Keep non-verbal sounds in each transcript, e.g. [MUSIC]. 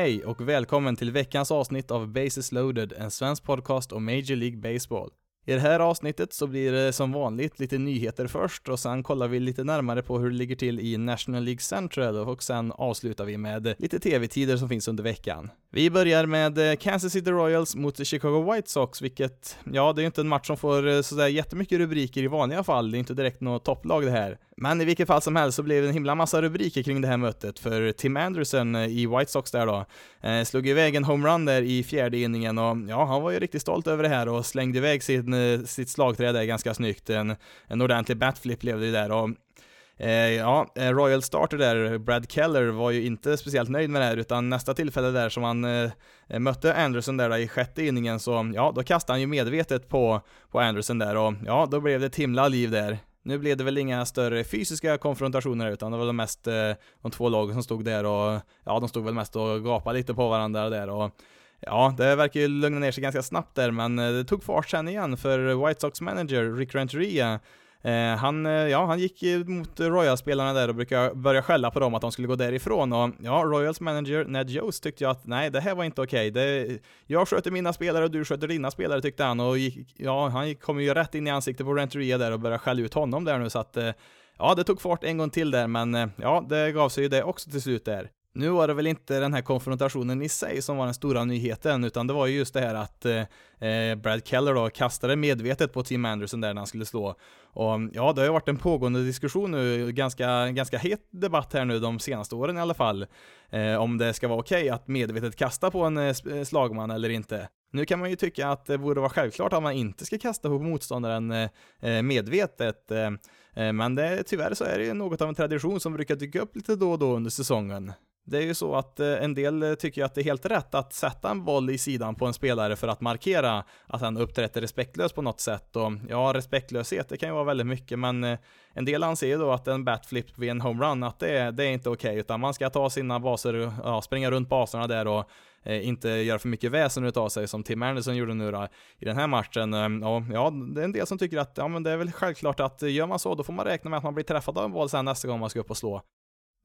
Hej och välkommen till veckans avsnitt av Bases loaded, en svensk podcast om Major League Baseball. I det här avsnittet så blir det som vanligt lite nyheter först och sen kollar vi lite närmare på hur det ligger till i National League Central och sen avslutar vi med lite tv-tider som finns under veckan. Vi börjar med eh, Kansas City Royals mot Chicago White Sox, vilket, ja, det är ju inte en match som får eh, sådär jättemycket rubriker i vanliga fall, det är inte direkt något topplag det här. Men i vilket fall som helst så blev det en himla massa rubriker kring det här mötet, för Tim Anderson eh, i White Sox där då, eh, slog iväg en homerun där i fjärde inningen och ja, han var ju riktigt stolt över det här och slängde iväg sin, Eh, sitt slagträ där ganska snyggt. En, en ordentlig batflip blev det där och Eh, ja, eh, Royal Starter där, Brad Keller, var ju inte speciellt nöjd med det här, utan nästa tillfälle där som han eh, eh mötte Anderson där i sjätte inningen, så ja, då kastade han ju medvetet på, på Anderson där och ja, då blev det ett himla liv där. Nu blev det väl inga större fysiska konfrontationer utan det var mest eh, de två lagen som stod där och ja, de stod väl mest och gapade lite på varandra där och Ja, det verkar ju lugna ner sig ganska snabbt där, men eh, det tog fart sen igen för White Sox manager Rick Renteria Eh, han, eh, ja, han gick mot Royals-spelarna där och brukade börja skälla på dem att de skulle gå därifrån och ja, Royals manager Ned Jones tyckte ju att nej, det här var inte okej. Okay. Jag sköter mina spelare och du sköter dina spelare tyckte han och gick, ja, han kom ju rätt in i ansiktet på Renteria där och började skälla ut honom där nu så att eh, ja, det tog fart en gång till där, men eh, ja, det gav sig ju det också till slut där. Nu var det väl inte den här konfrontationen i sig som var den stora nyheten, utan det var ju just det här att eh, eh, Brad Keller då kastade medvetet på Tim Anderson där när han skulle slå. Och ja, det har ju varit en pågående diskussion nu, ganska, ganska het debatt här nu de senaste åren i alla fall, eh, om det ska vara okej okay att medvetet kasta på en eh, slagman eller inte. Nu kan man ju tycka att det borde vara självklart att man inte ska kasta på motståndaren eh, eh, medvetet, men det, tyvärr så är det ju något av en tradition som brukar dyka upp lite då och då under säsongen. Det är ju så att eh, en del eh, tycker att det är helt rätt att sätta en boll i sidan på en spelare för att markera att han uppträtt respektlös på något sätt. Och ja, respektlöshet, det kan ju vara väldigt mycket, men eh, en del anser ju då att en batflip vid en homerun, att det, det är inte okej, okay, utan man ska ta sina baser, ja, springa runt baserna där och inte göra för mycket väsen utav sig som Tim Anderson gjorde nu då, i den här matchen. Ehm, och ja, det är en del som tycker att ja, men det är väl självklart att gör man så, då får man räkna med att man blir träffad av en boll sen nästa gång man ska upp och slå.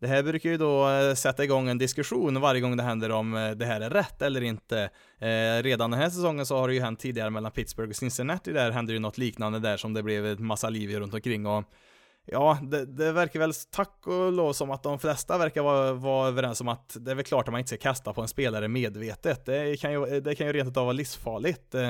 Det här brukar ju då eh, sätta igång en diskussion varje gång det händer om eh, det här är rätt eller inte. Eh, redan den här säsongen så har det ju hänt tidigare mellan Pittsburgh och Cincinnati, där hände ju något liknande där som det blev en massa liv runt omkring och Ja, det, det, verkar väl tack och lov som att de flesta verkar vara, vara överens om att det är väl klart att man inte ska kasta på en spelare medvetet. Det kan ju, det kan ju rent av vara livsfarligt. Eh,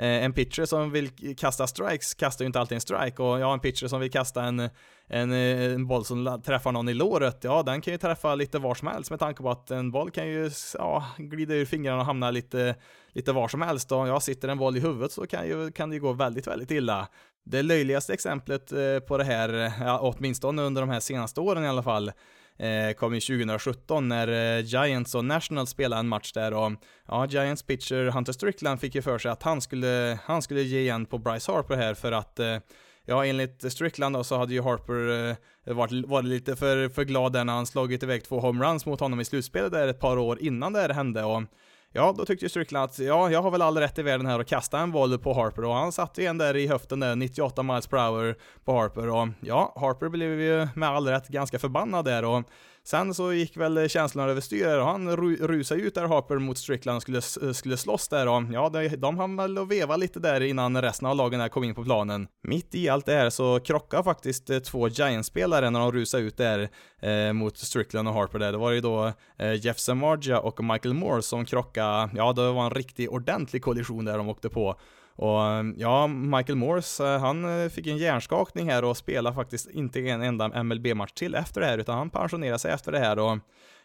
Eh, en pitcher som vill kasta strikes kastar ju inte alltid en strike. Och ja, en pitcher som vill kasta en, en, eh, en boll som träffar någon i låret, ja, den kan ju träffa lite var som helst med tanke på att en boll kan ju ja, glida ur fingrarna och hamna lite, lite var som helst. Och ja, sitter en boll i huvudet så kan, ju, kan det ju gå väldigt, väldigt illa. Det löjligaste exemplet eh, på det här, ja, åtminstone under de här senaste åren i alla fall, Eh, kom ju 2017 när eh, Giants och Nationals spelade en match där och ja, Giants pitcher Hunter Strickland fick ju för sig att han skulle, han skulle ge igen på Bryce Harper här för att eh, Ja, enligt Strickland då, så hade ju Harper eh, varit, varit lite för, för glad där när han slagit iväg två homeruns mot honom i slutspelet där ett par år innan det här hände och Ja, då tyckte ju Strickland att ja, jag har väl all rätt i världen här att kasta en boll på Harper och han satte ju en där i höften där, 98 miles per hour på Harper och ja, Harper blev ju med all rätt ganska förbannad där och Sen så gick väl känslorna överstyr och han rusade ut där Harper mot Strickland och skulle, skulle slåss där och ja, de, de hann väl och veva lite där innan resten av lagen där kom in på planen. Mitt i allt det här så krockade faktiskt eh, två Giants-spelare när de rusade ut där eh, mot Strickland och Harper där. Det var ju då eh, Jeff Samardzija och Michael Moore som krockade, ja det var en riktig ordentlig kollision där de åkte på. Och eh, ja, Michael Morse, eh, han eh, fick en hjärnskakning här och spelade faktiskt inte en enda MLB-match till efter det här, utan han pensionerade sig efter det här och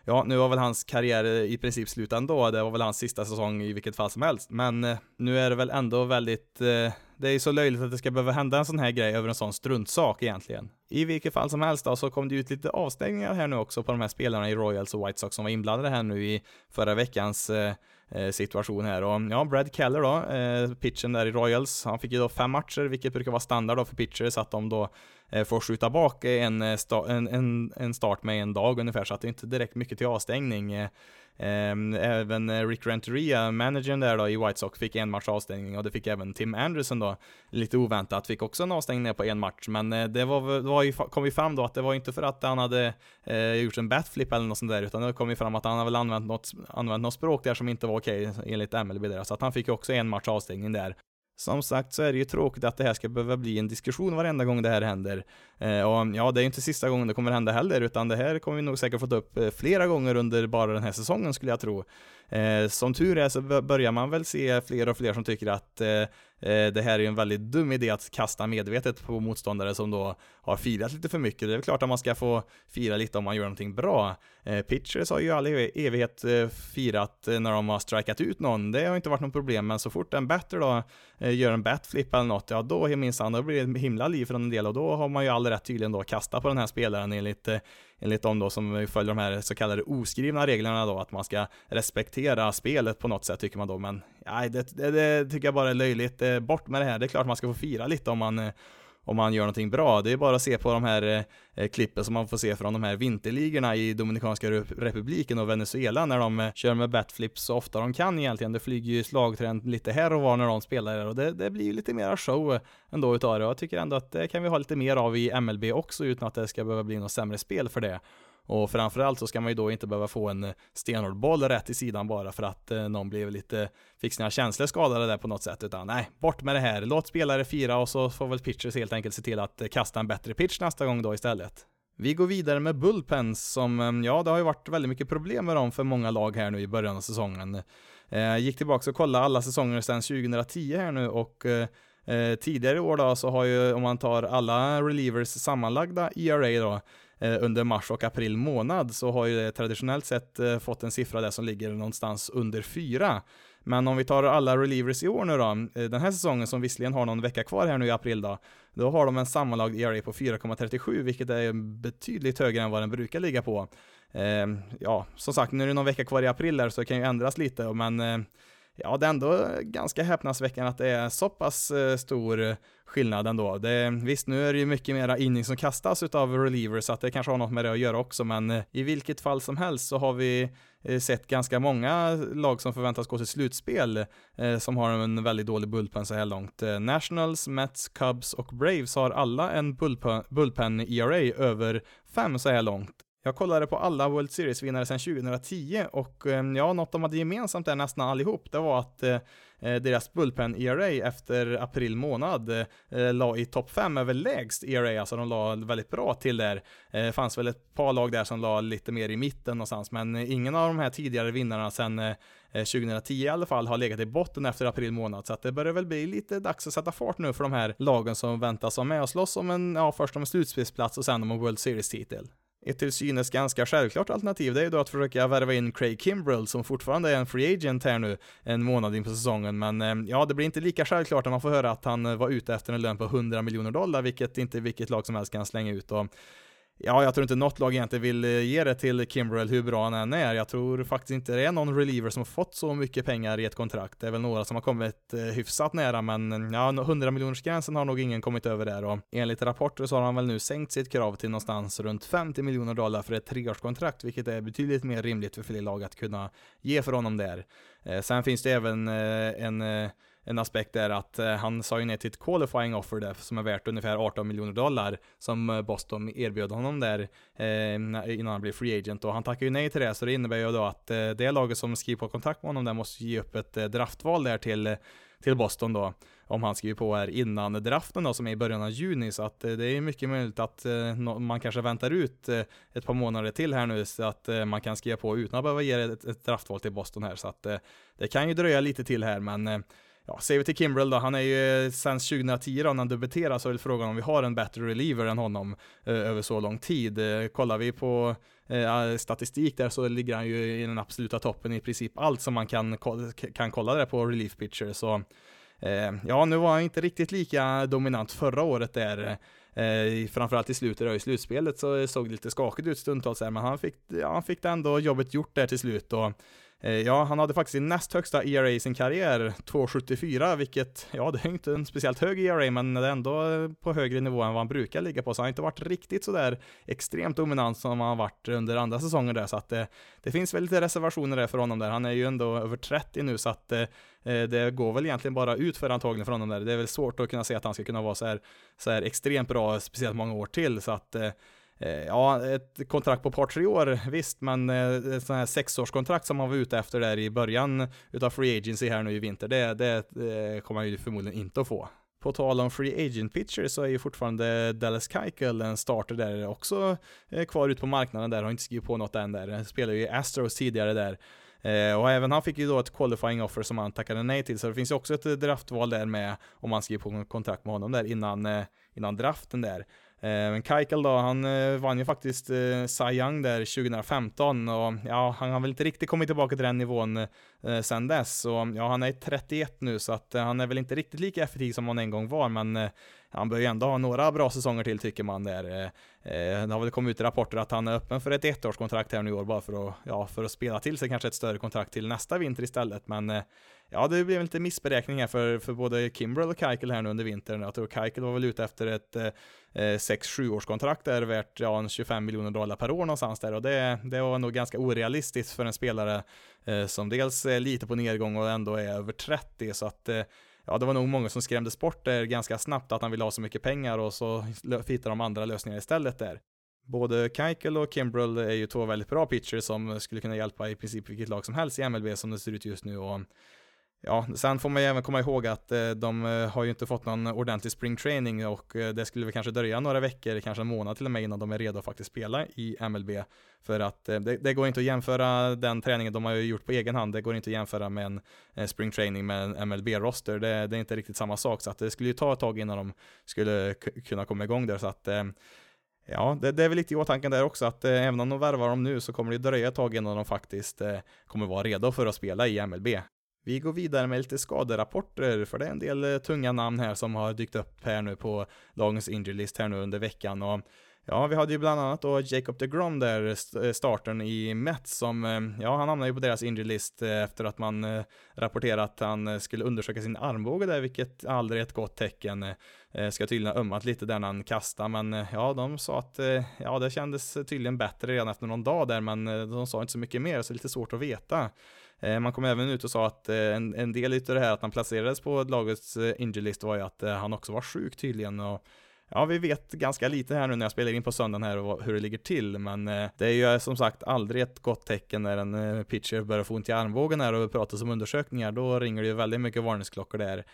ja, nu var väl hans karriär i princip slut ändå, det var väl hans sista säsong i vilket fall som helst, men nu är det väl ändå väldigt det är ju så löjligt att det ska behöva hända en sån här grej över en sån struntsak egentligen. I vilket fall som helst då, så kom det ut lite avstängningar här nu också på de här spelarna i Royals och White Sox som var inblandade här nu i förra veckans eh Eh, situation här. Och ja, Brad Keller då, eh, pitchen där i Royals, han fick ju då fem matcher, vilket brukar vara standard då för pitchers, att de då Eh, får skjuta bak en, eh, sta en, en, en, start med en dag ungefär, så att det inte direkt mycket till avstängning. Eh, ehm, även Rick Renteria, managern där då i White Sox, fick en match avstängning och det fick även Tim Anderson då, lite oväntat, fick också en avstängning på en match. Men det var, det var ju, kom ju fram då att det var inte för att han hade eh, gjort en batflip eller något sånt där, utan det kom ju fram att han hade väl använt något, använt något språk där som inte var okej enligt MLB där, så att han fick ju också en match avstängning där. Som sagt så är det ju tråkigt att det här ska behöva bli en diskussion varenda gång det här händer. Eh, och ja, det är ju inte sista gången det kommer hända heller, utan det här kommer vi nog säkert få ta upp eh, flera gånger under bara den här säsongen skulle jag tro. Eh, som tur är så börjar man väl se fler och fler som tycker att eh, Eh, det här är ju en väldigt dum idé att kasta medvetet på motståndare som då har firat lite för mycket. Det är väl klart att man ska få fira lite om man gör någonting bra. Eh, Pitchers har ju all e- evighet eh, firat när de har strikat ut någon. Det har inte varit något problem, men så fort en batter då gör en batflip eller något, ja då minsann, då blir det himla liv från en del och då har man ju all rätt tydligen då att kasta på den här spelaren enligt enligt de då som följer de här så kallade oskrivna reglerna då, att man ska respektera spelet på något sätt tycker man då, men nej, det, det, det tycker jag bara är löjligt. Eh, bort med det här, det är klart man ska få fira lite om man eh, om man gör någonting bra. Det är bara att se på de här eh, eh klippen som man får se från de här vinterligorna i Dominikanska republiken och Venezuela när de eh, kör med batflips så ofta de kan egentligen. Det flyger ju slagträn lite här och var när de spelar där och det, det blir lite mera show eh, ändå utav det och jag tycker ändå att det kan vi ha lite mer av i MLB också utan att det ska behöva bli något sämre spel för det. Och framförallt så ska man ju då inte behöva få en eh, stenhård boll rätt i sidan bara för att eh, någon blev lite, fick sina känslor skadade där på något sätt, utan nej, bort med det här. Låt spelare fira och så får väl pitchers helt enkelt se till att eh, kasta en bättre pitch nästa gång då istället. Vi går vidare med bullpens som, ehm, ja det har ju varit väldigt mycket problem med dem för många lag här nu i början av säsongen. Eh, gick tillbaka och kollade alla säsonger sedan 2010 här nu och eh, tidigare i år då så har ju, om man tar alla relievers sammanlagda ERA då, Eh, under mars och april månad så har ju det traditionellt sett eh, fått en siffra där som ligger någonstans under 4. Men om vi tar alla relievers i år nu då, eh, den här säsongen som visserligen har någon vecka kvar här nu i april då, då har de en sammanlagd ERA på 4,37 vilket är betydligt högre än vad den brukar ligga på. ja, som sagt, nu är det någon vecka kvar i april där så det kan ju ändras lite, men ja, det är ändå ganska häpnadsväckande att det är så pass eh, stor skillnad ändå. Det, visst, nu är det ju mycket mera inning som kastas utav relievers, så att det kanske har något med det att göra också, men eh, i vilket fall som helst så har vi eh, sett ganska många lag som förväntas gå till slutspel eh, som har en väldigt dålig bullpen så här långt. Nationals, Mets, Cubs och Braves har alla en bullpen, bullpen ERA över 5 så här långt. Jag kollade på alla World Series-vinnare sedan 2010 och ehm, ja, något de hade gemensamt där nästan allihop, det var att Eh, eh deras bullpen ERA efter april månad eh, la i topp 5 över lägst ERA, alltså de la väldigt bra till där. Det eh, fanns väl ett par lag där som la lite mer i mitten någonstans, men eh, ingen av de här tidigare vinnarna sedan eh, 2010 i alla fall har legat i botten efter april månad, så att det börjar väl bli lite dags att sätta fart nu för de här lagen som väntas vara med och slåss om en, ja först om en slutspelsplats och sen om en World Series-titel. Ett till synes ganska självklart alternativ. Det är ju då att försöka värva in Craig Kimbrell som fortfarande är en free agent här nu en månad in på säsongen. Men eh, ja det blir inte lika självklart när man får höra att han eh, var ute efter en lön på 100 miljoner dollar vilket inte vilket lag som helst kan slänga ut. Och Ja, jag tror inte något lag egentligen vill eh, ge det till Kimbrell hur bra han än är. Jag tror faktiskt inte det är någon reliever som har fått så mycket pengar i ett kontrakt. Det är väl några som har kommit eh, hyfsat nära, men mm, ja, 100 miljoners gränsen har nog ingen kommit över där och enligt rapporter så har han väl nu sänkt sitt krav till någonstans runt 50 miljoner dollar för ett treårskontrakt, vilket är betydligt mer rimligt för fler lag att kunna ge för honom där. Eh, sen finns det även en en aspekt är att eh, han sa ju ner till ett qualifying offer där som är värt ungefär 18 miljoner dollar som eh, Boston erbjöd honom där eh, innan han blev free agent. Och han tackade ju nej till det så det innebär ju då att eh, det laget som skriver på kontrakt med honom där måste ge upp ett eh, draftval där till till Boston då, om han skriver på här innan draften då som är i början av juni, så att eh, det är mycket möjligt att eh, man kanske väntar ut ett par månader till här nu så att man kan skriva på utan att behöva ge ett, ett draftval till Boston här, så att det kan ju dröja lite till här, men ja, ser vi till Kimbrell då, han är ju eh, sen 2010 då, när han debuterade så är det frågan om vi har en bättre reliever än honom eh, över så lång tid. Eh, kollar vi på eh, statistik där så ligger han ju i den absoluta toppen i princip allt som man kan, kan kolla där på relief pitcher. Så eh, ja, nu var han inte riktigt lika dominant förra året där. Eh, framförallt i slutet i slutspelet så eh, såg det lite skakigt ut stundtals här, men han fick, ja, han fick ändå jobbet gjort där till slut och Eh, ja, han hade faktiskt sin näst högsta ERA i sin karriär, 2,74, vilket, ja, det är inte en speciellt hög ERA, men det är ändå på högre nivå än vad han brukar ligga på, så han har inte varit riktigt sådär extremt dominant som han har varit under andra säsonger där, så att det, det finns väl lite reservationer där för honom där. Han är ju ändå över 30 nu, så att eh, eh, det går väl egentligen bara ut för antagligen för honom där. Det är väl svårt att kunna se att han ska kunna vara så här, så här extremt bra, speciellt många år till, så att Eh, Eh, ja, ett kontrakt på ett par tre år, visst, men eh, ett sånt här sexårskontrakt som man var ute efter där i början utav Free Agency här nu i vinter, det, det, eh, kommer han ju förmodligen inte att få. På tal om Free Agent Pitcher så är ju fortfarande Dallas Keuchel en starter där också kvar ute på marknaden där, har inte skrivit på något än där. Spelade ju i Astros tidigare där. och även han fick ju då ett qualifying offer som han tackade nej till, så det finns ju också ett draftval där med om man skriver på kontrakt med honom där innan, innan draften där. Eh, men Keikel då, han eh, vann ju faktiskt eh, Cy Young där 2015 och ja, han har väl inte riktigt kommit tillbaka till den nivån sen dess. Och ja, han är 31 nu så att han är väl inte riktigt lika effektiv som han en gång var, men han bör ju ändå ha några bra säsonger till tycker man där. Det har väl kommit ut rapporter att han är öppen för ett ettårskontrakt här nu i år bara för att, ja, för att spela till sig kanske ett större kontrakt till nästa vinter istället. Men ja, det blev lite missberäkning här för, för både Kimbrell och Keikel här nu under vintern. Jag tror Keikel var väl ute efter ett eh, eh 6-7 årskontrakt där värt ja, 25 miljoner dollar per år någonstans där och det, det var nog ganska orealistiskt för en spelare eh, som dels är lite på nedgång och ändå är över 30 så att eh, ja, det var nog många som skrämdes bort där ganska snabbt att han ville ha så mycket pengar och så hittade de andra lösningar istället där. Både Keikel och Kimbrell är ju två väldigt bra pitchers som skulle kunna hjälpa i princip vilket lag som helst i MLB som det ser ut just nu och Ja, sen får man ju även komma ihåg att eh, de eh, har ju inte fått någon ordentlig springtraining och eh, det skulle väl kanske dröja några veckor, kanske en månad till och med innan de är redo att faktiskt spela i MLB. För att det, det går inte att jämföra den träningen de har gjort på egen hand, det går inte att jämföra med en springtraining med en MLB-roster. Det, det, är inte riktigt samma sak, så att det skulle ju ta ett tag innan de skulle kunna komma igång där. Så att Ja, det, det, är väl lite i åtanke där också att eh, även om de värvar dem nu så kommer det dröja ett tag innan de faktiskt eh, kommer vara redo för att spela i MLB. Vi går vidare med lite skaderapporter, för det är en del eh, tunga namn här som har dykt upp här nu på dagens injury list här nu under veckan. Och ja, vi hade ju bland annat då Jacob DeGrom där, eh, eh, starten i Mets, som, ja, han hamnade ju på deras injury list efter att man rapporterat att han skulle undersöka sin armbåge där, vilket aldrig är ett gott tecken. Ska tydligen ha ömmat lite där när han kastade, men ja, de sa att ja, det kändes tydligen bättre redan efter någon dag där, men de sa inte så mycket mer, så det är lite svårt att veta. Eh, man kom även ut och sa att eh, en, en del av det här att han placerades på lagets eh, injury list var ju att han också var sjuk tydligen. Och Ja, vi vet ganska lite här nu när jag spelar in på söndagen här och hur det ligger till, men det är ju som sagt aldrig ett gott tecken när en pitcher börjar få ont i armbågen här och det pratar om undersökningar, då ringer det ju väldigt mycket varningsklockor där.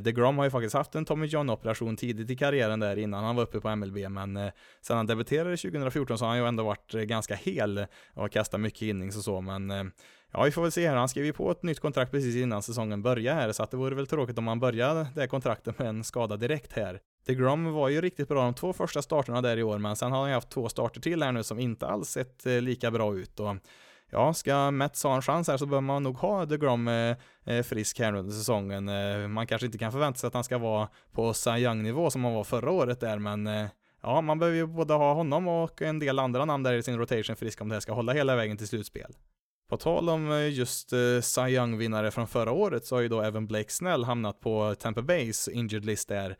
DeGrom har ju faktiskt haft en Tommy John-operation tidigt i karriären där innan han var uppe på MLB, men sen han debuterade 2014 så har han ju ändå varit ganska hel och kastat mycket innings och så, men Ja, vi får väl se här. Han skrev ju på ett nytt kontrakt precis innan säsongen började här, så att det vore väl tråkigt om han började det kontraktet med en skada direkt här. DeGrom var ju riktigt bra de två första starterna där i år, men sen har han ju haft två starter till här nu som inte alls sett eh, lika bra ut. Och ja, ska Mets ha en chans här så behöver man nog ha DeGrom eh, eh, frisk här under säsongen. Man kanske inte kan förvänta sig att han ska vara på Cy Young-nivå som han var förra året där, men ja, man behöver ju både ha honom och en del andra namn där i sin rotation frisk om det här ska hålla hela vägen till slutspel. På tal om eh, just uh, Cy Young-vinnare från förra året så har ju då även Blake Snell hamnat på Tampa Bays injured list där.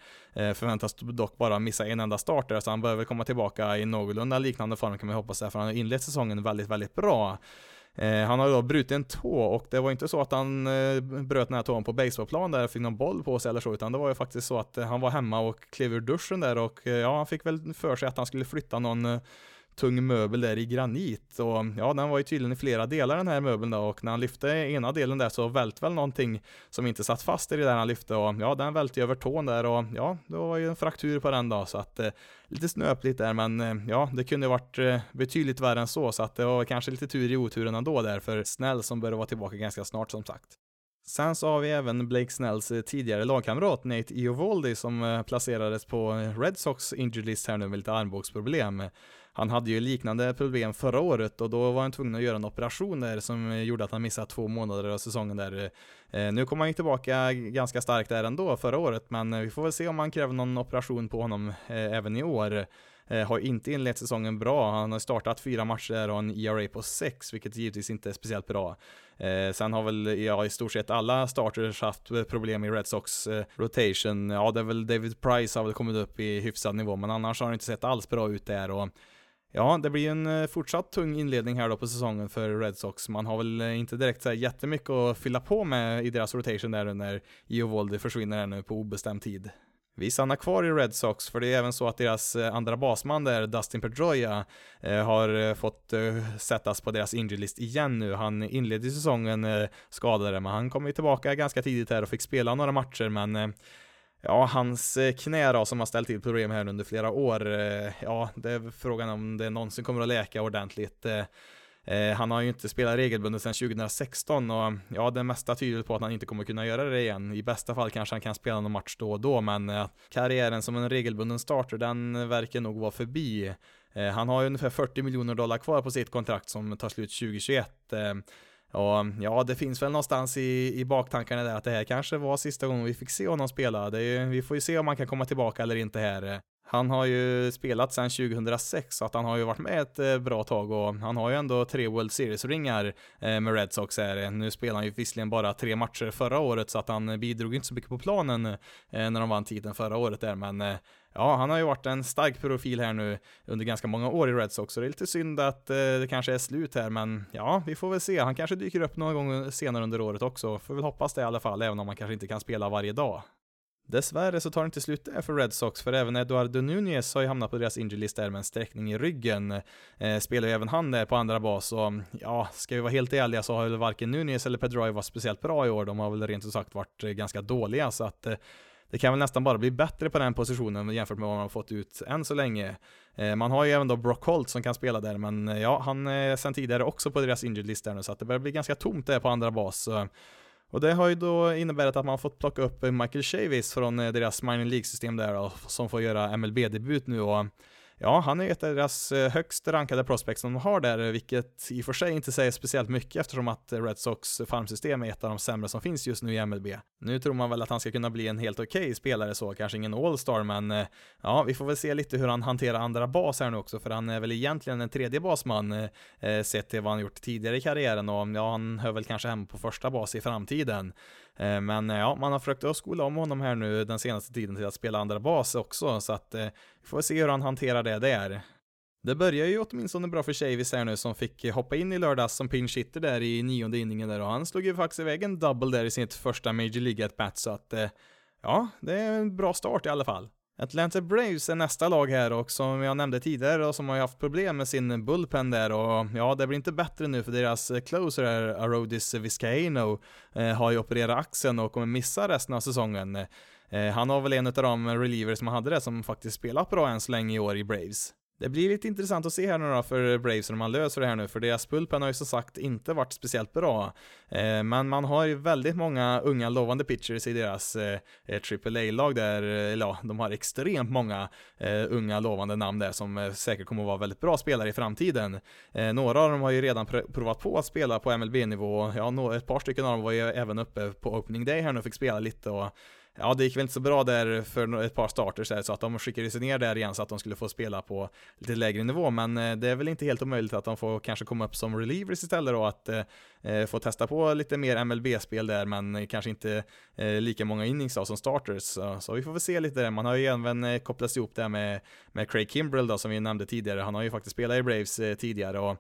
Uh, förväntas dock bara missa en enda start där, så han behöver komma tillbaka i någorlunda liknande form kan man hoppas, för han har inlett säsongen väldigt, väldigt bra. Han har då brutit en tå och det var inte så att han bröt den här tån på baseballplan där, och fick någon boll på sig eller så, utan det var ju faktiskt så att han var hemma och klev ur duschen där och ja, han fick väl för sig att han skulle flytta någon tung möbel där i granit. Och ja, den var ju tydligen i flera delar den här möbeln då. Och när han lyfte ena delen där så välte väl någonting som inte satt fast i det där han lyfte. Och ja, den välte ju över tån där och ja, det var ju en fraktur på den då. Så att eh, lite snöpligt där men eh, ja, det kunde varit eh, betydligt värre än så. Så att det var kanske lite tur i oturen ändå där för Snäll som började vara tillbaka ganska snart som sagt. Sen så har vi även Blake Snells eh, tidigare lagkamrat Nate Iovaldi som eh, placerades på Red Sox injured list här nu med lite armbågsproblem han hade ju liknande problem förra året och då var han tvungen att göra en operation där som gjorde att han missade två månader av säsongen där. Eh, nu kom han ju tillbaka ganska starkt där ändå förra året, men eh, vi får väl se om han kräver någon operation på honom eh, även i år. Har inte inlett säsongen bra. Han har startat fyra matcher och en ERA på 6, vilket givetvis inte är speciellt bra. Eh, sen har väl ja, i stort sett alla starters haft problem i Red Sox eh, rotation. Ja, det är väl David Price har väl kommit upp i hyfsad nivå, men annars har det inte sett alls bra ut där. Och Ja, det blir en eh, fortsatt tung inledning här då på säsongen för Red Sox. Man har väl eh, inte direkt så här jättemycket att fylla på med i deras rotation där när Eovaldi försvinner här nu på obestämd tid. Vi stannar kvar i Red Sox, för det är även så att deras eh, andra basman där, Dustin Pedroia, har fått sättas på deras injury list igen nu. Han inledde säsongen skadad, men han kom ju tillbaka ganska tidigt här och fick spela några matcher, men Ja, hans eh, knä då, som har ställt till problem här under flera år, eh, ja, det är frågan om det någonsin kommer att läka ordentligt. Eh, han har ju inte spelat regelbundet sedan 2016 och ja, det mesta tyder på att han inte kommer kunna göra det igen. I bästa fall kanske han kan spela någon match då och då, men karriären som en regelbunden starter, den verkar nog vara förbi. Han har ju ungefär 40 miljoner dollar kvar på sitt kontrakt som tar slut 2021. Och ja, det finns väl någonstans i, i baktankarna där att det här kanske var sista gången vi fick se honom spela. Det är, vi får ju se om han kan komma tillbaka eller inte här. Han har ju spelat sedan 2006 så att han har ju varit med ett eh, bra tag och han har ju ändå tre World Series-ringar eh, med Red Sox här. Nu spelar han ju visserligen bara tre matcher förra året så att han bidrog inte så mycket på planen eh, när de vann titeln förra året där men ja, han har ju varit en stark profil här nu under ganska många år i Red Sox, så det är lite synd att eh, det kanske är slut här, men ja, vi får väl se. Han kanske dyker upp någon gång senare under året också, får väl hoppas det i alla fall, även om han kanske inte kan spela varje dag. Dessvärre så tar det inte slut där för Red Sox, för även Eduardo Nunez har ju hamnat på deras injury där med en sträckning i ryggen. Eh, spelar ju även han där på andra bas, och ja, ska vi vara helt ärliga så har väl varken Nunez eller Pedroia varit speciellt bra i år. De har väl rent ut sagt varit eh, ganska dåliga, så att eh, det kan väl nästan bara bli bättre på den positionen jämfört med vad man har fått ut än så länge. Eh, man har ju även då Brock Holt som kan spela där, men eh, ja, han är sedan tidigare också på deras injured list där nu, så att det börjar bli ganska tomt där på andra bas. Eh. Och det har ju då inneburit att man har fått plocka upp Michael Chavis från deras minor League-system där då, som får göra MLB-debut nu och Ja, han är ett av deras eh, högst rankade prospects som de har där, eh, vilket i och för sig inte säger speciellt mycket eftersom att eh, Red Sox farmsystem är ett av de sämre som finns just nu i MLB. Nu tror man väl att han ska kunna bli en helt okej okay spelare så, kanske ingen All-star, men ja, vi får väl se lite hur han hanterar andra bas här nu också, för han är väl egentligen en tredje basman sett till vad han gjort tidigare i karriären och ja, han hör väl kanske hemma på första bas i framtiden. Eh, men eh, ja, man har försökt att skola om honom här nu den senaste tiden till att spela andra bas också, så att eh, vi får se hur han hanterar det där. Det börjar ju åtminstone bra för Chavis här nu som fick hoppa in i lördags som pinch hitter där i nionde inningen där och han slog ju faktiskt iväg en double där i sitt första Major League at bat så att ja, det är en bra start i alla fall. Atlanta Braves är nästa lag här och som jag nämnde tidigare och som har haft problem med sin bullpen där och ja, det blir inte bättre nu för deras eh, closer här, Arodis Vizcaino, eh, har ju opererat axeln och kommer missa resten av säsongen. Eh, han har väl en av de relievers som hade det som faktiskt spelat bra än så länge i år i Braves. Det blir lite intressant att se här nu då för Braves när man löser det här nu, för deras pulpen har ju som sagt inte varit speciellt bra. Eh, men man har ju väldigt många unga lovande pitchers i deras eh, eh AAA-lag där, eh, eller ja, de har extremt många eh, unga lovande namn där som eh, säkert kommer att vara väldigt bra spelare i framtiden. Några av dem har ju redan pr provat på att spela på MLB-nivå, ja, ett par stycken av dem var ju även uppe på opening day här nu och fick spela lite och ja, det gick väl inte så bra där för ett par starters så att de skickade sig ner där igen så att de skulle få spela på lite lägre nivå, men eh, det är väl inte helt omöjligt att de får kanske komma upp som relievers istället då, att eh, eh få testa på lite mer MLB-spel där, men kanske inte eh, lika många innings då, som starters, så, så, vi får väl se lite där. Man har ju även eh, kopplats ihop där med, med Craig Kimbrell då, som vi nämnde tidigare, han har ju faktiskt spelat i Braves eh, tidigare och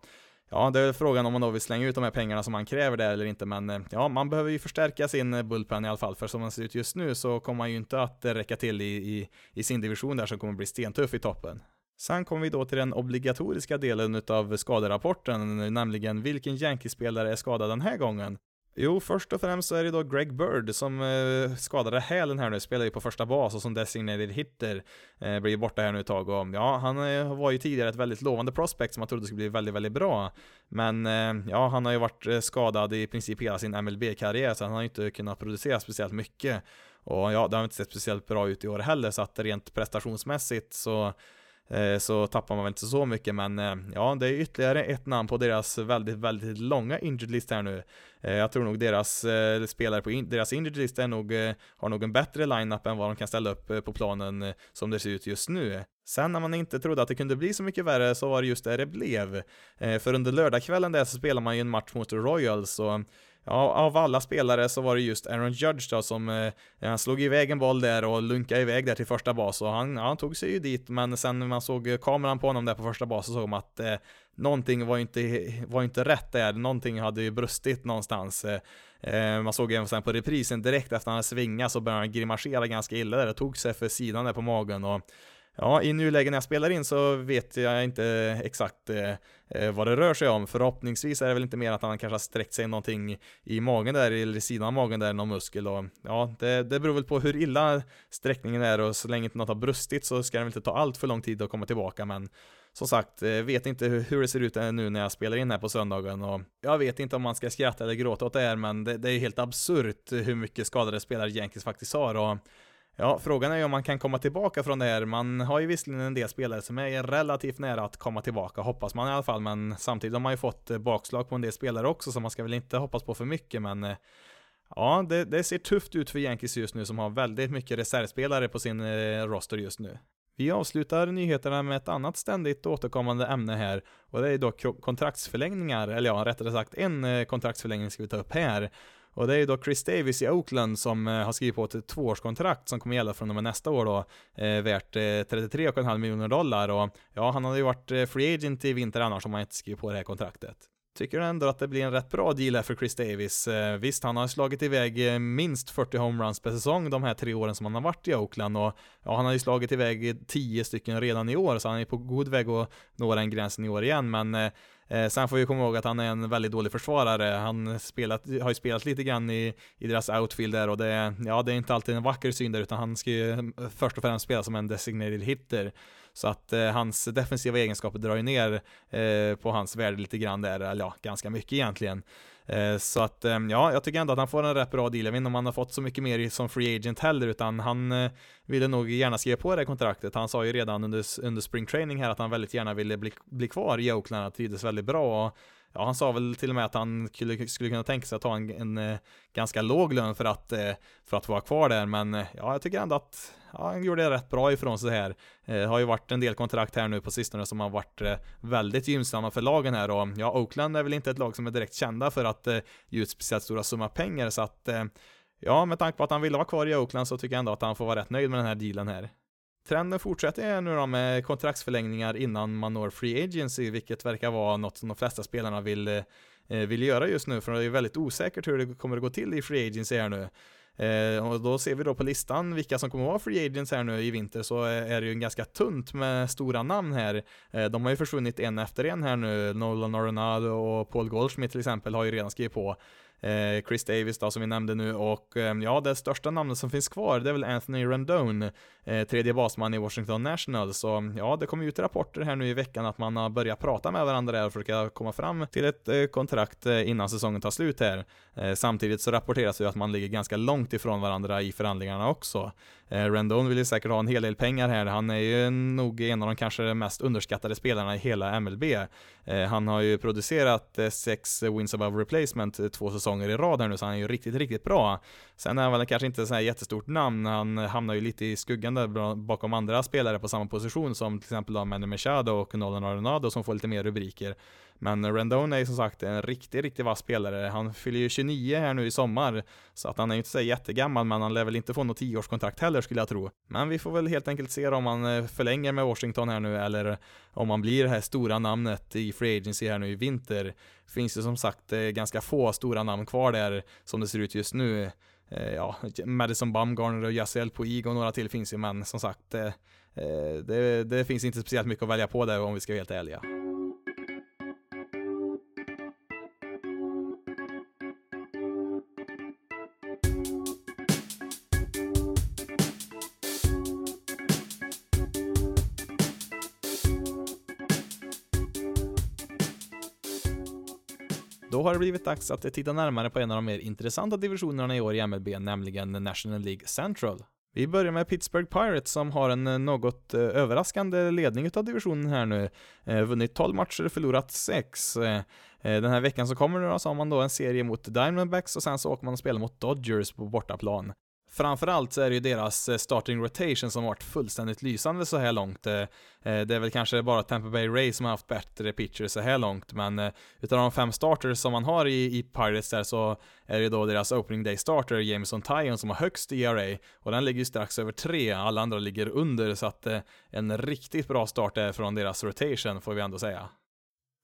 Ja, det är frågan om man då vill slänga ut de här pengarna som man kräver där eller inte, men eh, ja, man behöver ju förstärka sin eh, bullpen i alla fall, för som man ser ut just nu så kommer man ju inte att eh, räcka till i, i, i sin division där som kommer bli stentuff i toppen. Sen kommer vi då till den obligatoriska delen av skaderapporten, nämligen vilken Yankee-spelare är skadad den här gången? Jo, först och främst så är det då Greg Bird som eh, skadade hälen här nu, spelar ju på första bas och som designated hitter eh, blir borta här nu ett tag och ja, han eh, var ju tidigare ett väldigt lovande prospect som man trodde skulle bli väldigt, väldigt bra. Men eh, ja, han har ju varit eh, skadad i princip hela sin MLB-karriär så han har ju inte kunnat producera speciellt mycket. Och ja, det har inte sett speciellt bra ut i år heller så att rent prestationsmässigt så Eh, så tappar man väl inte så mycket, men eh, ja, det är ytterligare ett namn på deras väldigt, väldigt långa injured list här nu. Eh, jag tror nog deras spelare på in deras injured list är nog, har nog en bättre lineup än vad de kan ställa upp på planen som det ser ut just nu. Sen när man inte trodde att det kunde bli så mycket värre så var det just det det blev. För under lördagskvällen där så spelar man ju en match mot Royals och Ja, av alla spelare så var det just Aaron Judge då som, eh, han slog iväg en boll där och lunkade iväg där till första bas och han, ja, han tog sig ju dit men sen när man såg kameran på honom där på första bas så såg man att eh, någonting var inte, var inte rätt där, någonting hade ju brustit någonstans. Eh, eh man såg även sen på reprisen direkt efter att han hade svingat så började han grimasera ganska illa där, och tog sig för sidan där på magen och Ja, i nuläget när jag spelar in så vet jag inte exakt eh, eh, vad det rör sig om. Förhoppningsvis är det väl inte mer att han kanske har sträckt sig någonting i magen där, eller i sidan av magen där, någon muskel och ja, det, det beror väl på hur illa sträckningen är och så länge inte något har brustit så ska det väl inte ta allt för lång tid att komma tillbaka men som sagt, eh, vet inte hur, hur det ser ut nu när jag spelar in här på söndagen och jag vet inte om man ska skratta eller gråta åt det här men det, det är helt absurt hur mycket skadade spelare Yankees faktiskt har och Ja, frågan är ju om man kan komma tillbaka från det här. Man har ju visserligen en del spelare som är relativt nära att komma tillbaka, hoppas man i alla fall, men samtidigt har man ju fått eh, bakslag på en del spelare också, så man ska väl inte hoppas på för mycket, men eh, ja, det, det ser tufft ut för Yankees just nu, som har väldigt mycket reservspelare på sin eh, roster just nu. Vi avslutar nyheterna med ett annat ständigt återkommande ämne här och det är då kontraktsförlängningar, eller ja, rättare sagt en kontraktsförlängning ska vi ta upp här. Och det är ju då Chris Davis i Oakland som eh, har skrivit på ett tvåårskontrakt som kommer gälla från och med nästa år då, eh, värt eh, 33,5 miljoner dollar och ja, han hade ju varit eh, free agent i vinter annars om han inte skrivit på det här kontraktet. Tycker ändå att det blir en rätt bra deal här för Chris Davis. Eh, visst, han har slagit iväg eh, minst 40 homeruns per säsong de här tre åren som han har varit i Oakland och ja, han har ju slagit iväg 10 stycken redan i år så han är på god väg att nå den gränsen i år igen men eh, sen får vi komma ihåg att han är en väldigt dålig försvarare. Han spelat, har ju spelat lite grann i, i deras outfield där och det, ja, det är inte alltid en vacker syn där utan han ska ju mm, först och främst spela som en designated hitter. Så att eh, hans defensiva egenskaper drar ju ner eh, på hans värde lite grann där, eller ja, ganska mycket egentligen. Eh, så att, eh, ja, jag tycker ändå att han får en rätt bra deal. Jag vet inte om han har fått så mycket mer som free agent heller, utan han eh, ville nog gärna skriva på det kontraktet. Han sa ju redan under, under spring training här att han väldigt gärna ville bli, bli kvar i Oakland, han trivdes väldigt bra. Och, ja, han sa väl till och med att han skulle, skulle kunna tänka sig att ta en, en, en ganska låg lön för att, eh, för att vara kvar där, men eh, ja, jag tycker ändå att ja, han gjorde det rätt bra ifrån sig här. Det har ju varit en del kontrakt här nu på sistone som har varit väldigt gynnsamma för lagen här och ja, Oakland är väl inte ett lag som är direkt kända för att ge ut speciellt stora summa pengar så att ja, med tanke på att han ville vara kvar i Oakland så tycker jag ändå att han får vara rätt nöjd med den här dealen här. Trenden fortsätter nu då med kontraktsförlängningar innan man når free agency, vilket verkar vara något som de flesta spelarna vill, eh, vill göra just nu, för det är väldigt osäkert hur det kommer att gå till i free agency här nu. Eh, och då ser vi då på listan vilka som kommer att vara free agents här nu i vinter så är det ju ganska tunt med stora namn här. Eh, de har ju försvunnit en efter en här nu. Nolan Arenado och Paul Goldschmidt till exempel har ju redan skrivit på. Eh, Chris Davis då som vi nämnde nu och eh, ja, det största namnet som finns kvar det är väl Anthony Rendon, eh, tredje basman i Washington National. Så ja, det kommer ut rapporter här nu i veckan att man har börjat prata med varandra och försöka komma fram till ett eh, kontrakt eh, innan säsongen tar slut här. Eh, samtidigt så rapporteras det att man ligger ganska långt ifrån varandra i förhandlingarna också. Eh, Rendon vill ju säkert ha en hel del pengar här. Han är ju nog en av de kanske mest underskattade spelarna i hela MLB. Eh, han har ju producerat eh, sex wins above replacement två säsonger säsonger i rad här nu, så han är ju riktigt, riktigt bra. Sen är han väl kanske inte så här jättestort namn, han hamnar ju lite i skuggan där bakom andra spelare på samma position som till exempel då Manny Machado och Nolan Arenado som får lite mer rubriker. Men Rendon är ju som sagt en riktigt, riktigt vass spelare. Han fyller ju 29 här nu i sommar, så att han är ju inte så jättegammal, men han lär väl inte få något tioårskontrakt heller skulle jag tro. Men vi får väl helt enkelt se om han eh, förlänger med Washington här nu, eller om han blir det här stora namnet i Free Agency här nu i vinter. Finns ju som sagt eh, ganska få stora namn kvar där, som det ser ut just nu. Eh, ja, Madison Bumgarner och Yassel Puig och några till finns ju, men som sagt, det, det finns inte speciellt mycket att välja på där om vi ska vara helt ärliga. Har det blivit dags att titta närmare på en av de mer intressanta divisionerna i år i MLB, nämligen National League Central. Vi börjar med Pittsburgh Pirates som har en eh, något eh, överraskande ledning utav divisionen här nu. Eh, vunnit 12 matcher, förlorat 6. Den här veckan så kommer det så har man då en serie mot Diamondbacks och sen så åker man och spelar mot Dodgers på bortaplan. Framförallt så är det ju deras eh, starting rotation som varit fullständigt lysande så här långt. Eh, eh, det är väl kanske bara Tampa Bay Ray som har haft bättre pitchers så här långt, men utav de fem starters som man har i, i Pirates där så är det då deras opening day starter Jameson Tyon som har högst ERA och den ligger ju strax över tre, alla andra ligger under så att en riktigt bra start är från deras rotation får vi ändå säga.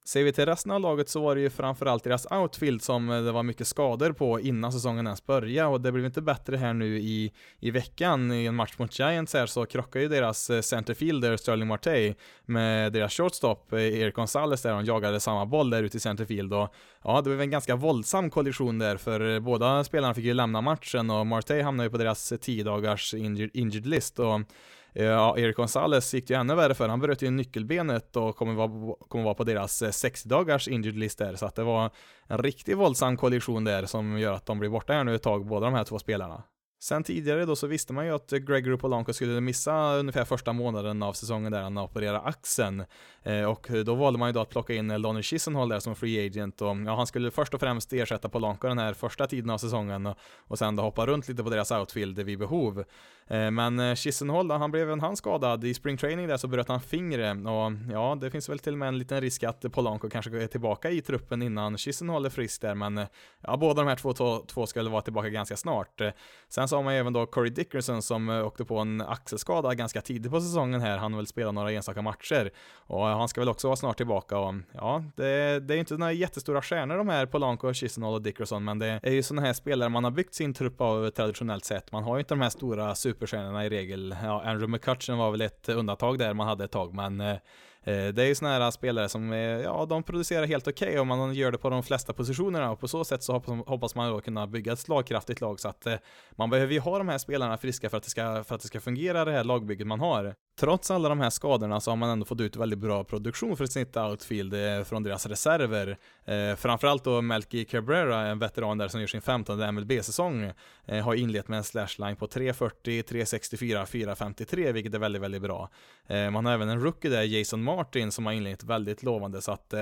Ser vi till resten av laget så var det ju framförallt deras outfield som eh, det var mycket skador på innan säsongen ens började. Och det blev inte bättre här nu i, i veckan. I en match mot Giants här så krockade ju deras eh, centerfielder Sterling Marte med deras shortstop eh, Erik Gonzales där. De jagade samma boll där ute i centerfield. Och ja, det blev en ganska våldsam kollision där för eh, båda spelarna fick ju lämna matchen och Marte hamnade ju på deras 10 dagars injured, injured list. Och Eh, ja, Erik Gonzales gick det ju ännu värre för. Han bröt ju nyckelbenet och kommer vara, kommer vara på deras eh, 60 dagars injured list där. Så att det var en riktigt våldsam kollision där som gör att de blir borta här nu ett tag, båda de här två spelarna. Sen tidigare då så visste man ju att Gregory Polanco skulle missa ungefär första månaden av säsongen där han opererade axeln. Eh, och då valde man ju då att plocka in Lonnie Chisenhall där som free agent och ja, han skulle först och främst ersätta Polanco den här första tiden av säsongen och, och sen då hoppa runt lite på deras outfield vid behov. Eh, men eh, Chisenhall han blev även han skadad. I springtraining där så bröt han fingret och ja, det finns väl till och med en liten risk att Polanco kanske är tillbaka i truppen innan Chisenhall är frisk där, men eh, ja, båda de här två, två, två skulle vara tillbaka ganska snart. Eh, sen så har man ju även då Corey Dickerson som åkte på en axelskada ganska tidigt på säsongen här. Han vill spela några enstaka matcher och han ska väl också vara snart tillbaka och ja, det, det är inte några jättestora stjärnor de här Polanco, Chisenhall och Dickerson, men det är ju sådana här spelare man har byggt sin trupp av traditionellt sett. Man har ju inte de här stora super superstjärnorna i regel. Ja, Andrew McCutcheon var väl ett undantag där man hade ett tag, men eh, eh det är ju sådana här spelare som, ja, de producerar helt okej okay och man gör det på de flesta positionerna och på så sätt så hoppas man då kunna bygga ett slagkraftigt lag så att eh, man behöver ju ha de här spelarna friska för att det ska, för att det ska fungera det här lagbygget man har. Trots alla de här skadorna så har man ändå fått ut väldigt bra produktion för sitt outfield eh, från deras reserver. Eh, framförallt då Melky Cabrera, en veteran där som gör sin 15 MLB-säsong, eh, har inlett med en slashline på 340, 364, 453, vilket är väldigt, väldigt bra. man har även en rookie där, Jason Martin som har inlett väldigt lovande så att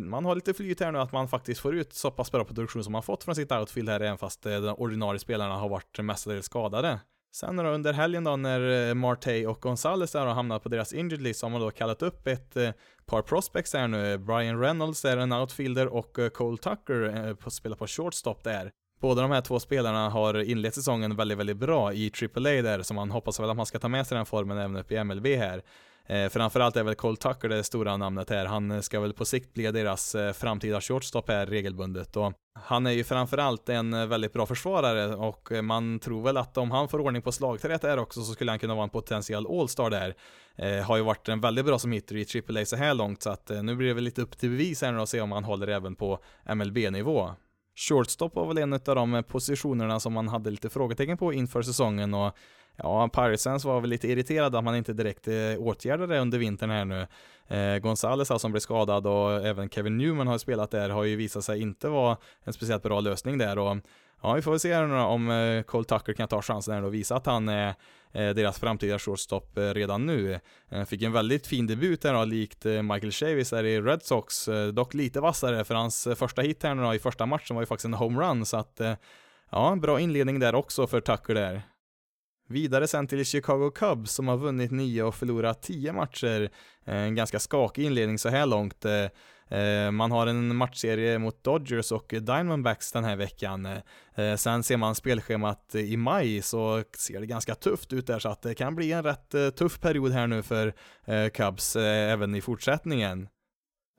man har lite flyt här nu att man faktiskt får ut så pass bra produktion som man fått från sitt outfield här även fast de ordinarie spelarna har varit mestadels skadade. Sen då under helgen då när eh, Marte och Gonzales har hamnat på deras injured list så har man då kallat upp ett eh, par prospects här nu. Brian Reynolds är en outfielder och eh, Cole Tucker spelar på shortstop där. Båda de här två spelarna har inlett säsongen väldigt, väldigt bra i AAA där, så man hoppas väl att man ska ta med sig den formen även upp i MLB här. Eh, framförallt är väl Cole Tucker det stora namnet här. Han ska väl på sikt bli deras eh, framtida shortstop här regelbundet. Och han är ju framförallt en eh, väldigt bra försvarare och eh, man tror väl att om han får ordning på slagträet där också så skulle han kunna vara en potentiell all-star där. Eh, har ju varit en väldigt bra som hitter i AAA så här långt så att eh, nu blir det väl lite upp till bevis här nu och se om han håller även på MLB-nivå. Shortstop var väl en av de eh, positionerna som man hade lite frågetecken på inför säsongen och ja, Parisens var väl lite irriterad att man inte direkt eh, åtgärdade det under vintern här nu. Eh, Gonzales alltså, som blev skadad och även Kevin Newman har spelat där har ju visat sig inte vara en speciellt bra lösning där och ja, vi får väl se här nu om eh, Cole Tucker kan ta chansen här och visa att han är deras framtida shortstop redan nu. Fick en väldigt fin debut här då, likt Michael Chavis där i Red Sox, dock lite vassare för hans första hit här nu då, i första matchen var ju faktiskt en homerun så att ja, bra inledning där också för Tucker där. Vidare sen till Chicago Cubs som har vunnit nio och förlorat tio matcher. Eh, en ganska skakig inledning så här långt. Eh, eh, man har en matchserie mot Dodgers och Diamondbacks den här veckan. Sen ser man spelschemat i maj så ser det ganska tufft ut där så att det kan bli en rätt tuff period här nu för Cubs även i fortsättningen.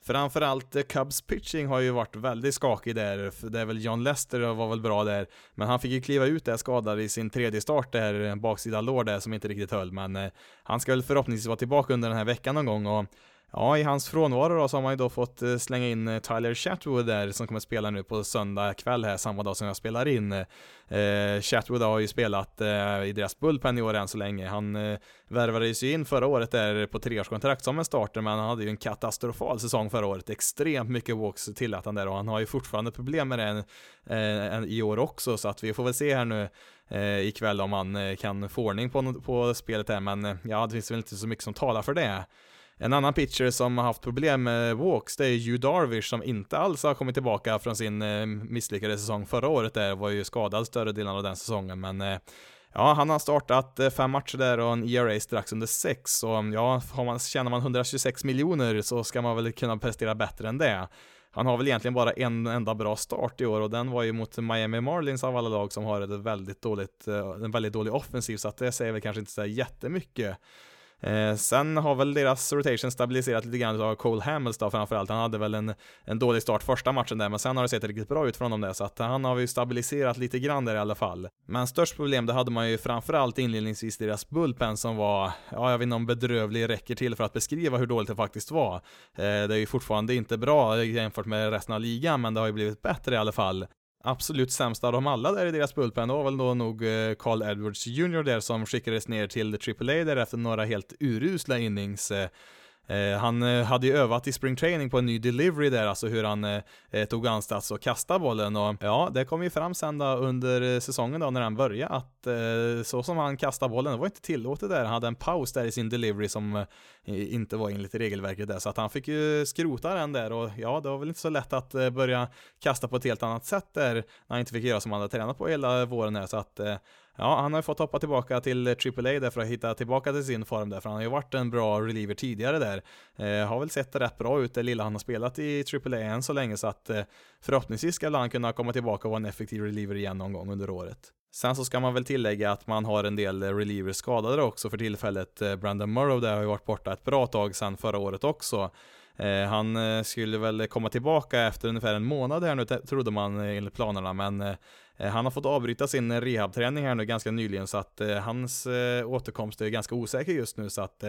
Framförallt eh, Cubs pitching har ju varit väldigt skakig där, det är väl John Lester var väl bra där, men han fick ju kliva ut där skadad i sin tredje start där, eh, baksida lår där som inte riktigt höll, men eh, han ska väl förhoppningsvis vara tillbaka under den här veckan någon gång och Ja, i hans frånvaro då så har man ju då fått eh, slänga in eh, Tyler Chatwood där som kommer spela nu på söndag kväll här, samma dag som jag spelar in. Eh, Chatwood har ju spelat eh, i deras bullpen i år än så länge. Han eh, värvades ju in förra året där på treårskontrakt som en starter, men han hade ju en katastrofal säsong förra året. Extremt mycket walks tillät han där och han har ju fortfarande problem med det eh, i år också, så att vi får väl se här nu eh, ikväll om han eh, kan få ordning på, på spelet här, men ja, det finns väl inte så mycket som talar för det. En annan pitcher som har haft problem med walks, det är Hugh Darvish som inte alls har kommit tillbaka från sin eh, misslyckade säsong förra året där, var ju skadad större delen av den säsongen, men eh, Ja, han har startat eh, fem matcher där och en ERA strax under sex, och ja, har man, tjänar man 126 miljoner så ska man väl kunna prestera bättre än det. Han har väl egentligen bara en enda bra start i år och den var ju mot Miami Marlins av alla lag som har ett väldigt dåligt, en väldigt dålig offensiv så att det säger väl kanske inte så jättemycket. Eh, sen har väl deras rotation stabiliserat lite grann av Cole Hamels då framförallt. Han hade väl en, en dålig start första matchen där, men sen har det sett riktigt bra ut från dem där, så att han har ju stabiliserat lite grann där i alla fall. Men störst problem det hade man ju framförallt inledningsvis deras bullpen som var, ja jag vet inte om bedrövlig räcker till för att beskriva hur dåligt det faktiskt var. Eh, det är ju fortfarande inte bra jämfört med resten av ligan, men det har ju blivit bättre i alla fall absolut sämsta av dem alla där i deras bullpen, det var väl då nog eh, Carl Edwards Jr där som skickades ner till AAA där efter några helt urusla innings. Eh, Eh, han eh, hade ju övat i springtraining på en ny delivery där, alltså hur han eh, eh, tog ansats och kastade bollen och ja, det kom ju fram sen då under eh, säsongen då när han började att eh, så som han kastade bollen, det var inte tillåtet där. Han hade en paus där i sin delivery som inte var enligt regelverket där, så att han fick ju skrota den där och ja, det var väl inte så lätt att börja kasta på ett helt annat sätt där när han inte fick göra som han hade tränat på hela våren här, så att Ja, han har ju fått hoppa tillbaka till AAA där för att hitta tillbaka till sin form där, för han har ju varit en bra reliever tidigare där. Eh, har väl sett rätt bra ut det lilla han har spelat i AAA än så länge, så att eh, förhoppningsvis ska han kunna komma tillbaka och vara en effektiv reliever igen någon gång under året. Sen så ska man väl tillägga att man har en del eh, relievers skadade också för tillfället. Eh, Brandon Murrow där har ju varit borta ett bra tag sedan förra året också. Eh, han eh, skulle väl komma tillbaka efter ungefär en månad här nu trodde man eh, enligt planerna, men han har fått avbryta sin rehabträning här nu ganska nyligen så att hans återkomst är ganska osäker just nu så att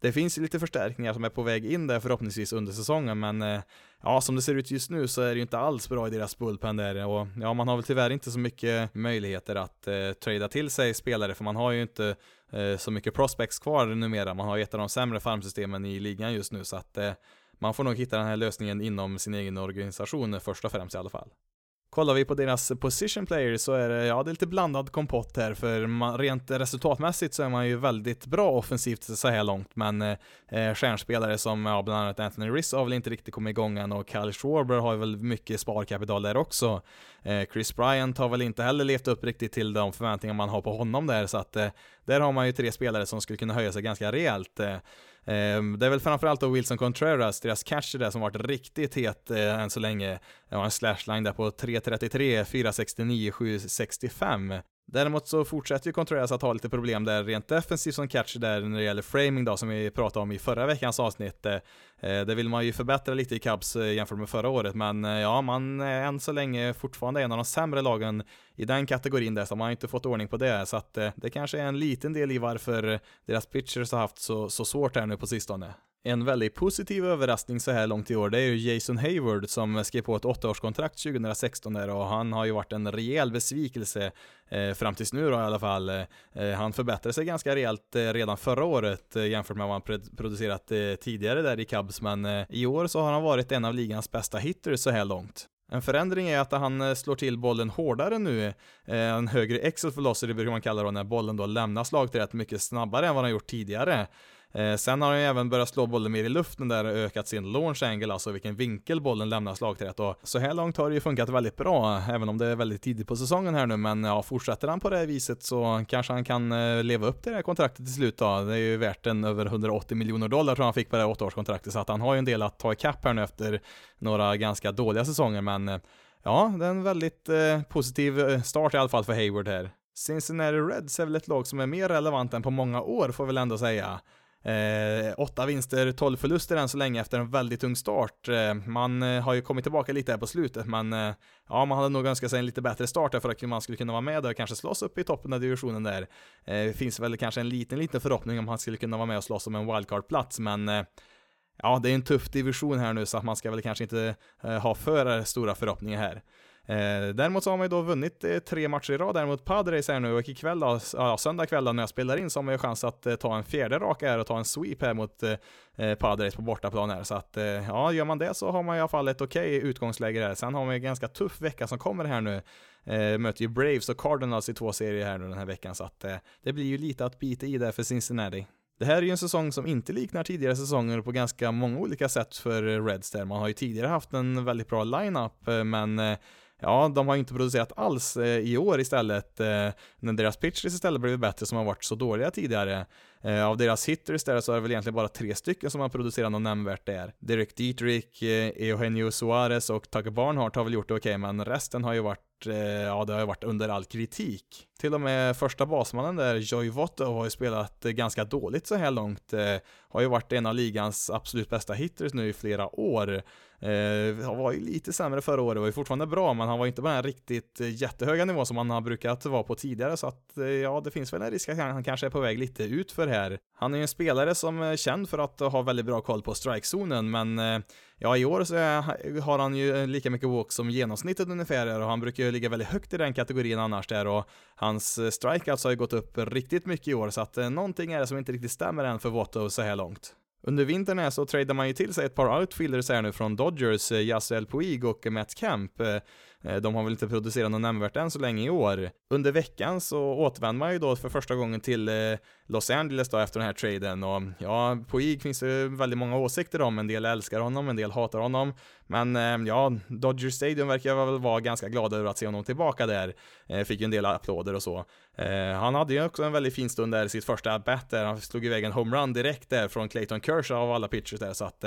det finns lite förstärkningar som är på väg in där förhoppningsvis under säsongen men ja, som det ser ut just nu så är det ju inte alls bra i deras bullpen där och ja, man har väl tyvärr inte så mycket möjligheter att eh, trada till sig spelare för man har ju inte eh, så mycket prospects kvar numera. Man har ju ett av de sämre farmsystemen i ligan just nu så att eh, man får nog hitta den här lösningen inom sin egen organisation först och främst i alla fall. Kollar vi på deras position players så är det, ja, det är lite blandad kompott här, för man, rent resultatmässigt så är man ju väldigt bra offensivt så här långt, men eh, eh, stjärnspelare som, ja, bland annat Anthony Riss har väl inte riktigt kommit igång än och Kyle Schwarber har väl mycket sparkapital där också. Eh, Chris Bryant har väl inte heller levt upp riktigt till de förväntningar man har på honom där, så att eh, där har man ju tre spelare som skulle kunna höja sig ganska rejält. Eh, Ehm, det är väl framförallt då Wilson Contreras, deras catcher där som varit riktigt het eh, än så länge. Han har en slashline där på 3.33, 4.69, 7.65. Däremot så fortsätter ju Contreras att ha lite problem där rent defensivt som catch där när det gäller framing då som vi pratade om i förra veckans avsnitt. Eh, eh, det vill man ju förbättra lite i Cubs eh, jämfört med förra året men ja, man är än så länge fortfarande en av de sämre lagen i den kategorin där så man har inte fått ordning på det så att det kanske är en liten del i varför deras pitchers har haft så, så svårt här nu på sistone. En väldigt positiv överraskning så här långt i år, det är ju Jason Hayward som skrev på ett åttaårskontrakt 2016 där och han har ju varit en rejäl besvikelse eh, fram tills nu då i alla fall. Eh, han förbättrade sig ganska rejält eh, redan förra året eh, jämfört med vad han producerat eh, tidigare där i Cubs, men eh, i år så har han varit en av ligans bästa hitters så här långt. En förändring är att han eh, slår till bollen hårdare nu, eh, en högre exit velocity brukar man kalla det när bollen då lämnar slagträet mycket snabbare än vad han gjort tidigare. Eh, sen har han ju även börjat slå bollen mer i luften där och ökat sin launch angle, alltså vilken vinkel bollen lämnar slagträet och så här långt har det ju funkat väldigt bra, även om det är väldigt tidigt på säsongen här nu, men ja, fortsätter han på det här viset så kanske han kan eh, leva upp till det här kontraktet till slut då. Det är ju värt en över 180 miljoner dollar tror jag han fick på det här åttaårskontraktet, så att han har ju en del att ta ikapp här nu efter några ganska dåliga säsonger, men eh, ja, det är en väldigt eh, positiv eh, start i alla fall för Hayward här. Cincinnati Reds är väl ett lag som är mer relevant än på många år får vi väl ändå säga. Eh, åtta vinster, tolv förluster än så länge efter en väldigt tung start. Eh, man eh, har ju kommit tillbaka lite här på slutet, men eh, ja, man hade nog önskat sig en lite bättre start för att man skulle kunna vara med och kanske slåss upp i toppen av divisionen där. Eh, det finns väl kanske en liten, liten förhoppning om han skulle kunna vara med och slåss om en wildcard-plats, men eh, ja, det är en tuff division här nu så att man ska väl kanske inte eh, ha för stora förhoppningar här. Eh, däremot så har man ju då vunnit eh, tre matcher i rad där mot Padres här nu och ikväll då, ja, söndag kväll då när jag spelar in så har man ju chans att eh, ta en fjärde raka här och ta en sweep här mot eh, eh Padres på bortaplan här. Så att eh, ja, gör man det så har man i alla fall ett okej okay utgångsläge här. Sen har man ju en ganska tuff vecka som kommer här nu. Eh, möter ju Braves och Cardinals i två serier här nu den här veckan så att eh, det blir ju lite att bita i där för Cincinnati. Det här är ju en säsong som inte liknar tidigare säsonger på ganska många olika sätt för eh, Reds där. Man har ju tidigare haft en väldigt bra lineup, men ja, de har inte producerat alls eh, i år istället, eh, när deras pitchers istället blivit bättre som har varit så dåliga tidigare. Eh, av deras hitters där så är det väl egentligen bara tre stycken som har producerat något nämnvärt där. Derek Dietrich, eh, Eugenio Suarez och Tucker Barnhart har väl gjort det okej, okay, men resten har ju varit eh, ja det har ju varit under all kritik. Till och med första basmannen där, Joy Votto, har ju spelat eh, ganska dåligt så här långt. Har ju varit en av ligans absolut bästa hitters nu i flera år. Eh, han var ju lite sämre förra året, var ju fortfarande bra, men han var inte på den här riktigt jättehöga nivå som han har brukat vara på tidigare, så att eh, ja, det finns väl en risk att han kanske är på väg lite ut för här. Han är ju en spelare som är känd för att ha väldigt bra koll på strikezonen, men eh, ja, i år så eh, är, har han ju lika mycket walk som genomsnittet ungefär, och han brukar ju ligga väldigt högt i den kategorin annars där, och hans strikeouts alltså har ju gått upp riktigt mycket i år, så att någonting är det som inte riktigt stämmer än för Watto så här långt. Under vintern här så tradar man ju till sig ett par outfielders här nu från Dodgers, Yasiel Puig och Matt Kemp. Eh, de har väl inte producerat något nämnvärt än så länge i år. Under veckan så återvänder man ju då för första gången till eh, Los Angeles då efter den här traden och ja, Puig finns det väldigt många åsikter om. En del älskar honom, en del hatar honom. Men eh, ja, Dodger Stadium verkar väl vara ganska glada över att se honom tillbaka där. Fick ju en del applåder och så. Han hade ju också en väldigt fin stund där i sitt första bat där. Han slog iväg en homerun direkt där från Clayton Kershaw av alla pitchers där så att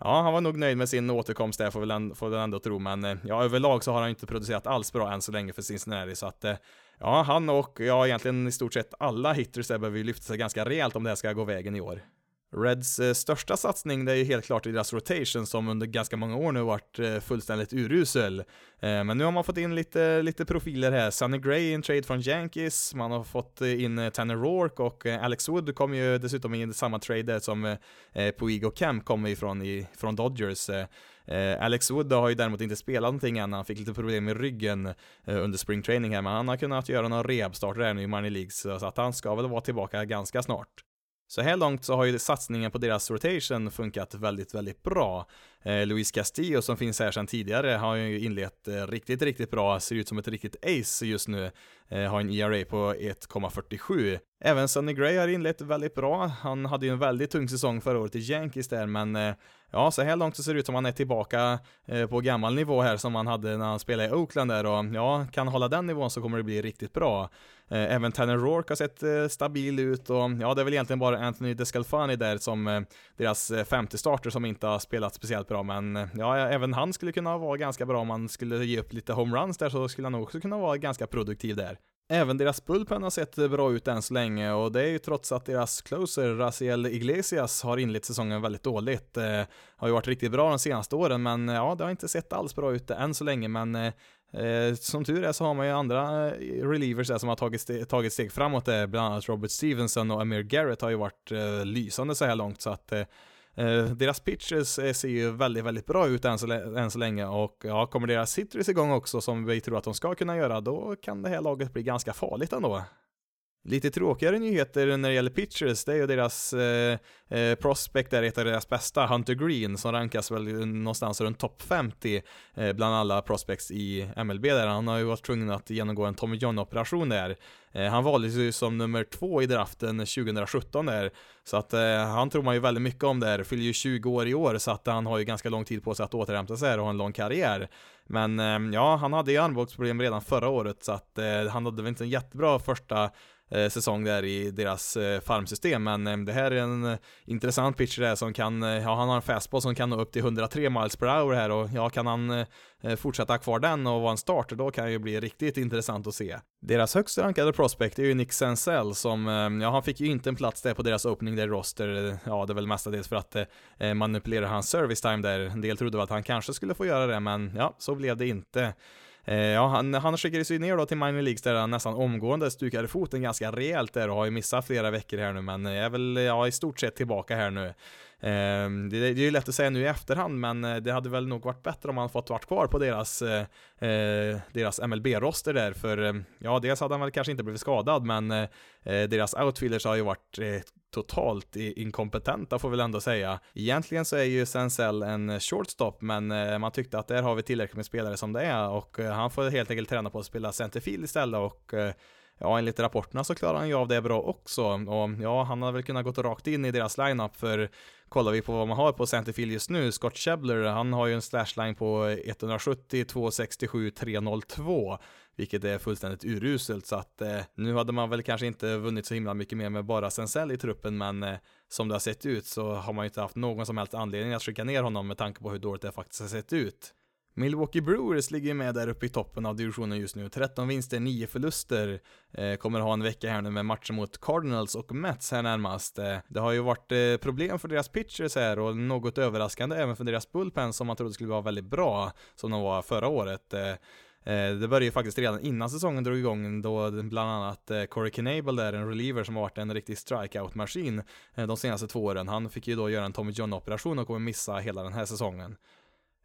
Ja, han var nog nöjd med sin återkomst där, får väl ändå, får väl ändå tro, men eh, ja, överlag så har han inte producerat alls bra än så länge för Cincinnati, så att eh, ja, han och ja, egentligen i stort sett alla hitters där behöver ju lyfta sig ganska rejält om det här ska gå vägen i år. Reds eh, största satsning det är ju helt klart i deras rotation som under ganska många år nu varit eh, fullständigt urusel. Eh, men nu har man fått in lite, lite profiler här. Sunny Gray i en trade från Yankees, man har fått eh, in eh, Tanner Rourke och eh, Alex Wood kom ju dessutom in i samma trade som Puig och Kemp kommer ifrån i, från Dodgers. Alex Wood har ju däremot inte spelat någonting än, han fick lite problem med ryggen under spring training här, men han har kunnat göra några rehabstarter här nu i Money League, så att han ska väl vara tillbaka ganska snart. Så här långt så har ju satsningen på deras rotation funkat väldigt, väldigt bra. Eh, Luis Castillo som finns här sedan tidigare har ju inlett eh, riktigt, riktigt bra, ser ut som ett riktigt ace just nu. Eh, har en ERA på 1,47. Även Sonny Gray har inlett väldigt bra. Han hade ju en väldigt tung säsong förra året i Yankees där, men eh, ja, så här långt så ser det ut som han är tillbaka eh, på gammal nivå här som han hade när han spelade i Oakland där och ja, kan hålla den nivån så kommer det bli riktigt bra. Eh, även Tanner Rourke har sett eh, stabil ut och ja, det är väl egentligen bara Anthony Descalfani där som eh, deras femte starter som inte har spelat speciellt bra, men ja, även han skulle kunna vara ganska bra om man skulle ge upp lite homeruns där så skulle han också kunna vara ganska produktiv där. Även deras bullpen har sett bra ut än så länge och det är ju trots att deras closer Raziel Iglesias har inlett säsongen väldigt dåligt. Eh, har ju varit riktigt bra de senaste åren men ja, det har inte sett alls bra ut än så länge men eh, Eh, som tur är så har man ju andra eh, relievers där som har tagit, steg, tagit steg framåt där, bland annat Robert Stevenson och Amir Garrett har ju varit eh, lysande så här långt så att eh, deras pitches ser ju väldigt, väldigt bra ut än så, än så länge och ja, kommer deras hitters igång också som vi tror att de ska kunna göra, då kan det här laget bli ganska farligt ändå. Lite tråkigare nyheter när det gäller pitchers, det är ju deras eh, eh, prospect är ett av deras bästa, Hunter Green, som rankas väl någonstans runt topp 50 eh, bland alla prospects i MLB där. Han har ju varit tvungen att genomgå en Tommy John-operation där. Eh, han valdes ju som nummer två i draften 2017 där, så att eh, han tror man ju väldigt mycket om där, fyller ju 20 år i år, så att han har ju ganska lång tid på sig att återhämta sig och ha en lång karriär. Men eh, ja, han hade ju armbågsproblem redan förra året, så att eh, han hade väl inte en jättebra första Eh, säsong där i deras eh, farmsystem. Men eh, det här är en eh, intressant pitcher där som kan, eh, ja han har en fastball som kan nå upp till 103 miles per hour här och ja kan han eh, eh, fortsätta kvar den och vara en starter då kan det ju bli riktigt intressant att se. Deras högst rankade prospect är ju Nick Senzel som, eh, ja han fick ju inte en plats där på deras opening där roster, ja det är väl mestadels för att manipulera hans service time där. En del trodde att han kanske skulle få göra det men ja, så blev det inte. Eh, ja, han, han skickades ju ner då till minor leagues där han nästan omgående stukade foten ganska rejält där och har ju missat flera veckor här nu men är väl ja, i stort sett tillbaka här nu. Ehm, det, är ju lätt att säga nu i efterhand, men eh, det hade väl nog varit bättre om han fått vara kvar på deras, eh, eh, deras MLB-roster där, för ja, dels hade han väl kanske inte blivit skadad, men deras outfielders har ju varit totalt inkompetenta får vi väl ändå säga. Egentligen så är ju Senzel en shortstop, men man tyckte att där har vi tillräckligt med spelare som det är och han får helt enkelt träna på att spela centerfield istället och ja, enligt rapporterna så klarar han ju av det bra också. Och ja, han hade väl kunnat gått rakt in i deras lineup för kollar vi på vad man har på centerfield just nu, Scott Shebler, han har ju en slashline på 170, 267, 302 vilket är fullständigt uruselt så att eh, nu hade man väl kanske inte vunnit så himla mycket mer med bara Sensell i truppen men eh, som det har sett ut så har man ju inte haft någon som helst anledning att skicka ner honom med tanke på hur dåligt det faktiskt har sett ut. Milwaukee Brewers ligger med där uppe i toppen av divisionen just nu. 13 vinster, 9 förluster. Eh, kommer ha en vecka här nu med matcher mot Cardinals och Mets här närmast. Eh, det har ju varit eh, problem för deras pitchers här och något överraskande även för deras bullpen som man trodde skulle vara väldigt bra, som de var förra året. Eh, eh det började ju faktiskt redan innan säsongen drog igång då bland annat eh, Corey Knable där, en reliever som har varit en riktig strikeout-maskin eh, de senaste två åren. Han fick ju då göra en Tommy John-operation och kommer missa hela den här säsongen.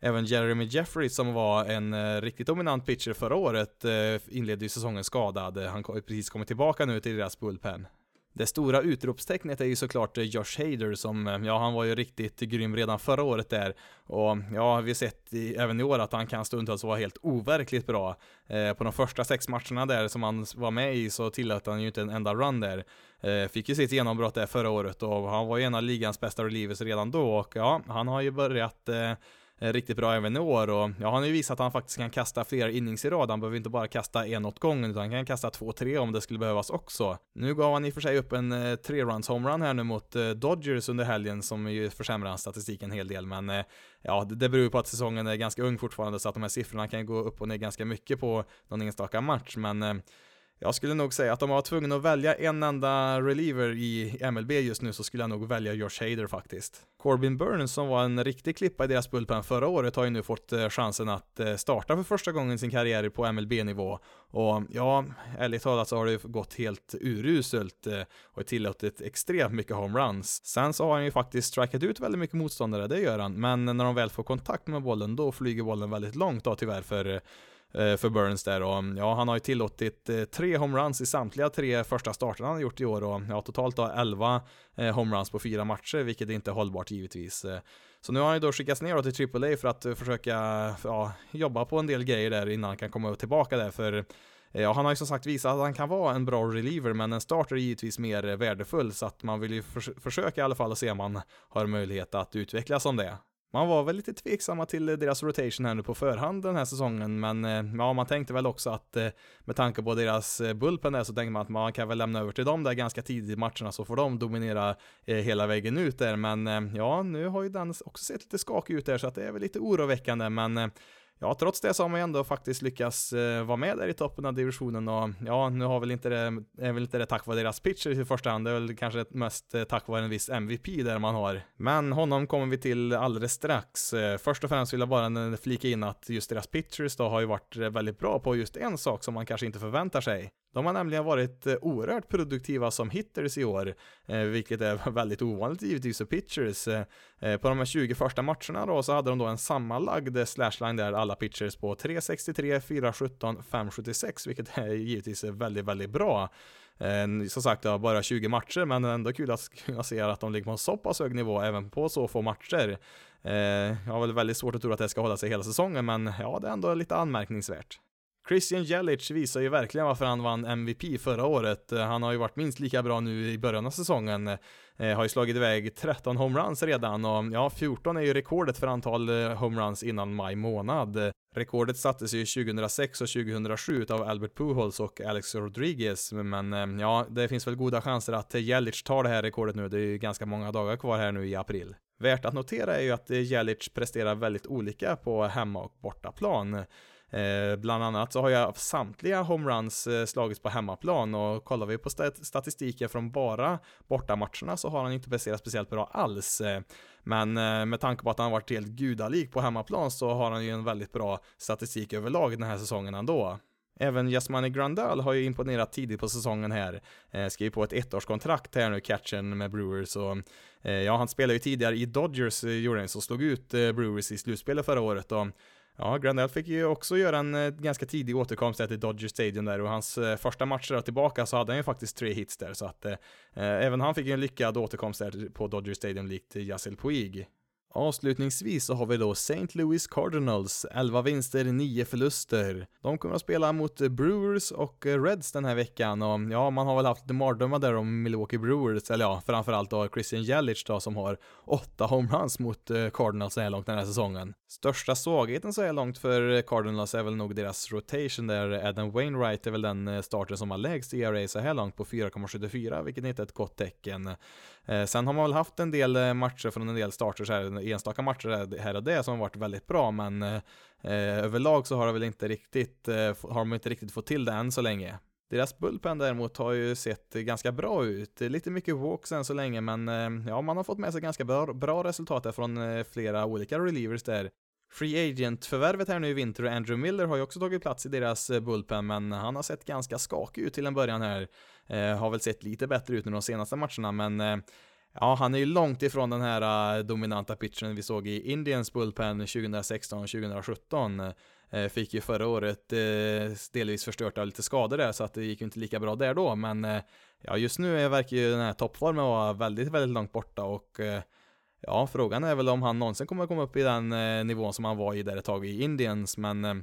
Även Jeremy Jeffrey som var en eh, riktigt dominant pitcher förra året eh, inledde ju säsongen skadad. Eh, han har precis kommit tillbaka nu till deras bullpen. Det stora utropstecknet är ju såklart eh, Josh Hader som, eh, ja han var ju riktigt grym redan förra året där. Och ja, vi har sett i, även i år att han kan stundtals vara helt overkligt bra. Eh, på de första sex matcherna där som han var med i så tillät han ju inte en enda run där. Eh, fick ju sitt genombrott där förra året och han var ju en av ligans bästa relievers redan då och ja, han har ju börjat Eh, riktigt bra även i år och ja, han har ju visat att han faktiskt kan kasta fler innings i rad. Han behöver inte bara kasta en åt gången utan han kan kasta två, tre om det skulle behövas också. Nu gav han i och för sig upp en eh, tre-runs homerun här nu mot eh, Dodgers under helgen som ju försämrar hans statistik en hel del men eh, ja, det, det beror på att säsongen är ganska ung fortfarande så att de här siffrorna kan gå upp och ner ganska mycket på någon enstaka match men eh, jag skulle nog säga att om jag var tvungen att välja en enda reliever i MLB just nu så skulle jag nog välja Josh Hader faktiskt. Corbin Burns som var en riktig klippa i deras bullpen förra året har ju nu fått eh, chansen att eh, starta för första gången i sin karriär på MLB-nivå. Och ja, ärligt talat så har det gått helt uruselt eh, och tillåtit extremt mycket homeruns. Sen så har han ju faktiskt strikat ut väldigt mycket motståndare, det gör han, men när de väl får kontakt med bollen då flyger bollen väldigt långt då tyvärr för Eh, för Burns där och ja, han har ju tillåtit eh, tre homeruns i samtliga tre första starterna han har gjort i år och ja, totalt har eh, 11 homeruns på fyra matcher, vilket inte är hållbart givetvis. Så nu har han ju då skickats ner till AAA för att försöka ja, jobba på en del grejer där innan han kan komma tillbaka där för Ja, han har ju som sagt visat att han kan vara en bra reliever, men en starter är givetvis mer värdefull, så att man vill ju förs försöka i alla fall och se om man har möjlighet att utvecklas som det. Man var väl lite tveksamma till deras rotation här nu på förhand den här säsongen, men eh, ja, man tänkte väl också att eh, med tanke på deras eh, bullpen där så tänkte man att man kan väl lämna över till dem där ganska tidigt i matcherna så får de dominera hela vägen ut där, men ja, nu har ju den också sett lite skakig ut där så att det är väl lite oroväckande, men ja, trots det så har man ju ändå faktiskt lyckats eh, vara med där i toppen av divisionen och ja, nu har väl inte det, är väl inte det tack vare deras pitcher i första hand, det är väl kanske mest eh, tack vare en viss MVP där man har. Men honom kommer vi till alldeles strax. Eh, först och främst vill jag bara flika in att just deras pitchers då har ju varit eh, väldigt bra på just en sak som man kanske inte förväntar sig. De har nämligen varit eh, oerhört produktiva som hitters i år, eh, vilket är [LAUGHS] väldigt ovanligt givetvis för pitchers. Eh, Eh, på de här 20 första matcherna då så hade de då en sammanlagd eh, slashline där alla pitchers på 363, 417, 576, vilket är givetvis väldigt, väldigt bra. Eh, som sagt, det var bara 20 matcher, men ändå kul att kunna se att de ligger på en så pass hög nivå även på så få matcher. Jag har väl väldigt svårt att tro att det ska hålla sig hela säsongen, men ja, det är ändå lite anmärkningsvärt. Christian Jelic visar ju verkligen varför han vann MVP förra året. Eh, han har ju varit minst lika bra nu i början av säsongen. Eh, har ju slagit iväg 13 homeruns redan och ja, 14 är ju rekordet för antal eh, homeruns innan maj månad. Rekordet sattes ju 2006 och 2007 av Albert Pujols och Alex Rodriguez, men eh, ja, det finns väl goda chanser att Jelic tar det här rekordet nu. Det är ju ganska många dagar kvar här nu i april. Värt att notera är ju att Jelic presterar väldigt olika på hemma och bortaplan. Eh, bland annat så har jag samtliga homeruns eh, slagits på hemmaplan och kollar vi på statistiken från bara bortamatcherna så har han inte presterat speciellt bra alls. Eh, men eh, med tanke på att han har varit helt gudalik på hemmaplan så har han ju en väldigt bra statistik överlag den här säsongen ändå. Även Jasmani Grandal har ju imponerat tidigt på säsongen här. Eh, skrev på ett ettårskontrakt här nu, catchen med Brewers och eh, ja, han spelade ju tidigare i Dodgers, eh, gjorde han, som slog ut eh, Brewers i slutspelet förra året och Ja, Grandel fick ju också göra en eh, ganska tidig återkomst till Dodger Stadium där och hans eh, första matcher tillbaka så hade han ju faktiskt tre hits där så att eh, eh även han fick ju en lyckad återkomst där på Dodger Stadium likt Yassel Puig. Avslutningsvis så har vi då St. Louis Cardinals, 11 vinster, 9 förluster. De kommer att spela mot Brewers och Reds den här veckan och ja, man har väl haft lite mardrömmar där om Milwaukee Brewers, eller ja, framförallt då Christian Jelic då som har 8 homeruns mot Cardinals så här långt den här säsongen. Största svagheten så här långt för Cardinals är väl nog deras rotation där Adam Wainwright är väl den eh, starter starten som har lägst ERA så här långt på 4,74 vilket inte är ett gott tecken. Eh, sen har man väl haft en del eh, matcher från en del starters här enstaka matcher här och där som har varit väldigt bra, men eh, överlag så har de väl inte riktigt, har de inte riktigt fått till det än så länge. Deras bullpen däremot har ju sett ganska bra ut. Lite mycket walks än så länge, men ja, man har fått med sig ganska bra, bra resultat där från flera olika relievers där. Free Agent-förvärvet här nu i vinter och Andrew Miller har ju också tagit plats i deras eh, bullpen, men han har sett ganska skakig ut till en början här. Eh, har väl sett lite bättre ut nu de senaste matcherna, men eh, Ja, han är ju långt ifrån den här eh, dominanta pitchen vi såg i Indians bullpen 2016 och 2017. Fick ju förra året eh, delvis förstört av lite skador där, så att det gick ju inte lika bra där då, men eh, ja, just nu verkar ju den här toppformen vara väldigt, väldigt långt borta och ja, frågan är väl om han någonsin kommer komma upp i den eh, nivån som han var i där ett tag i Indiens, men eh,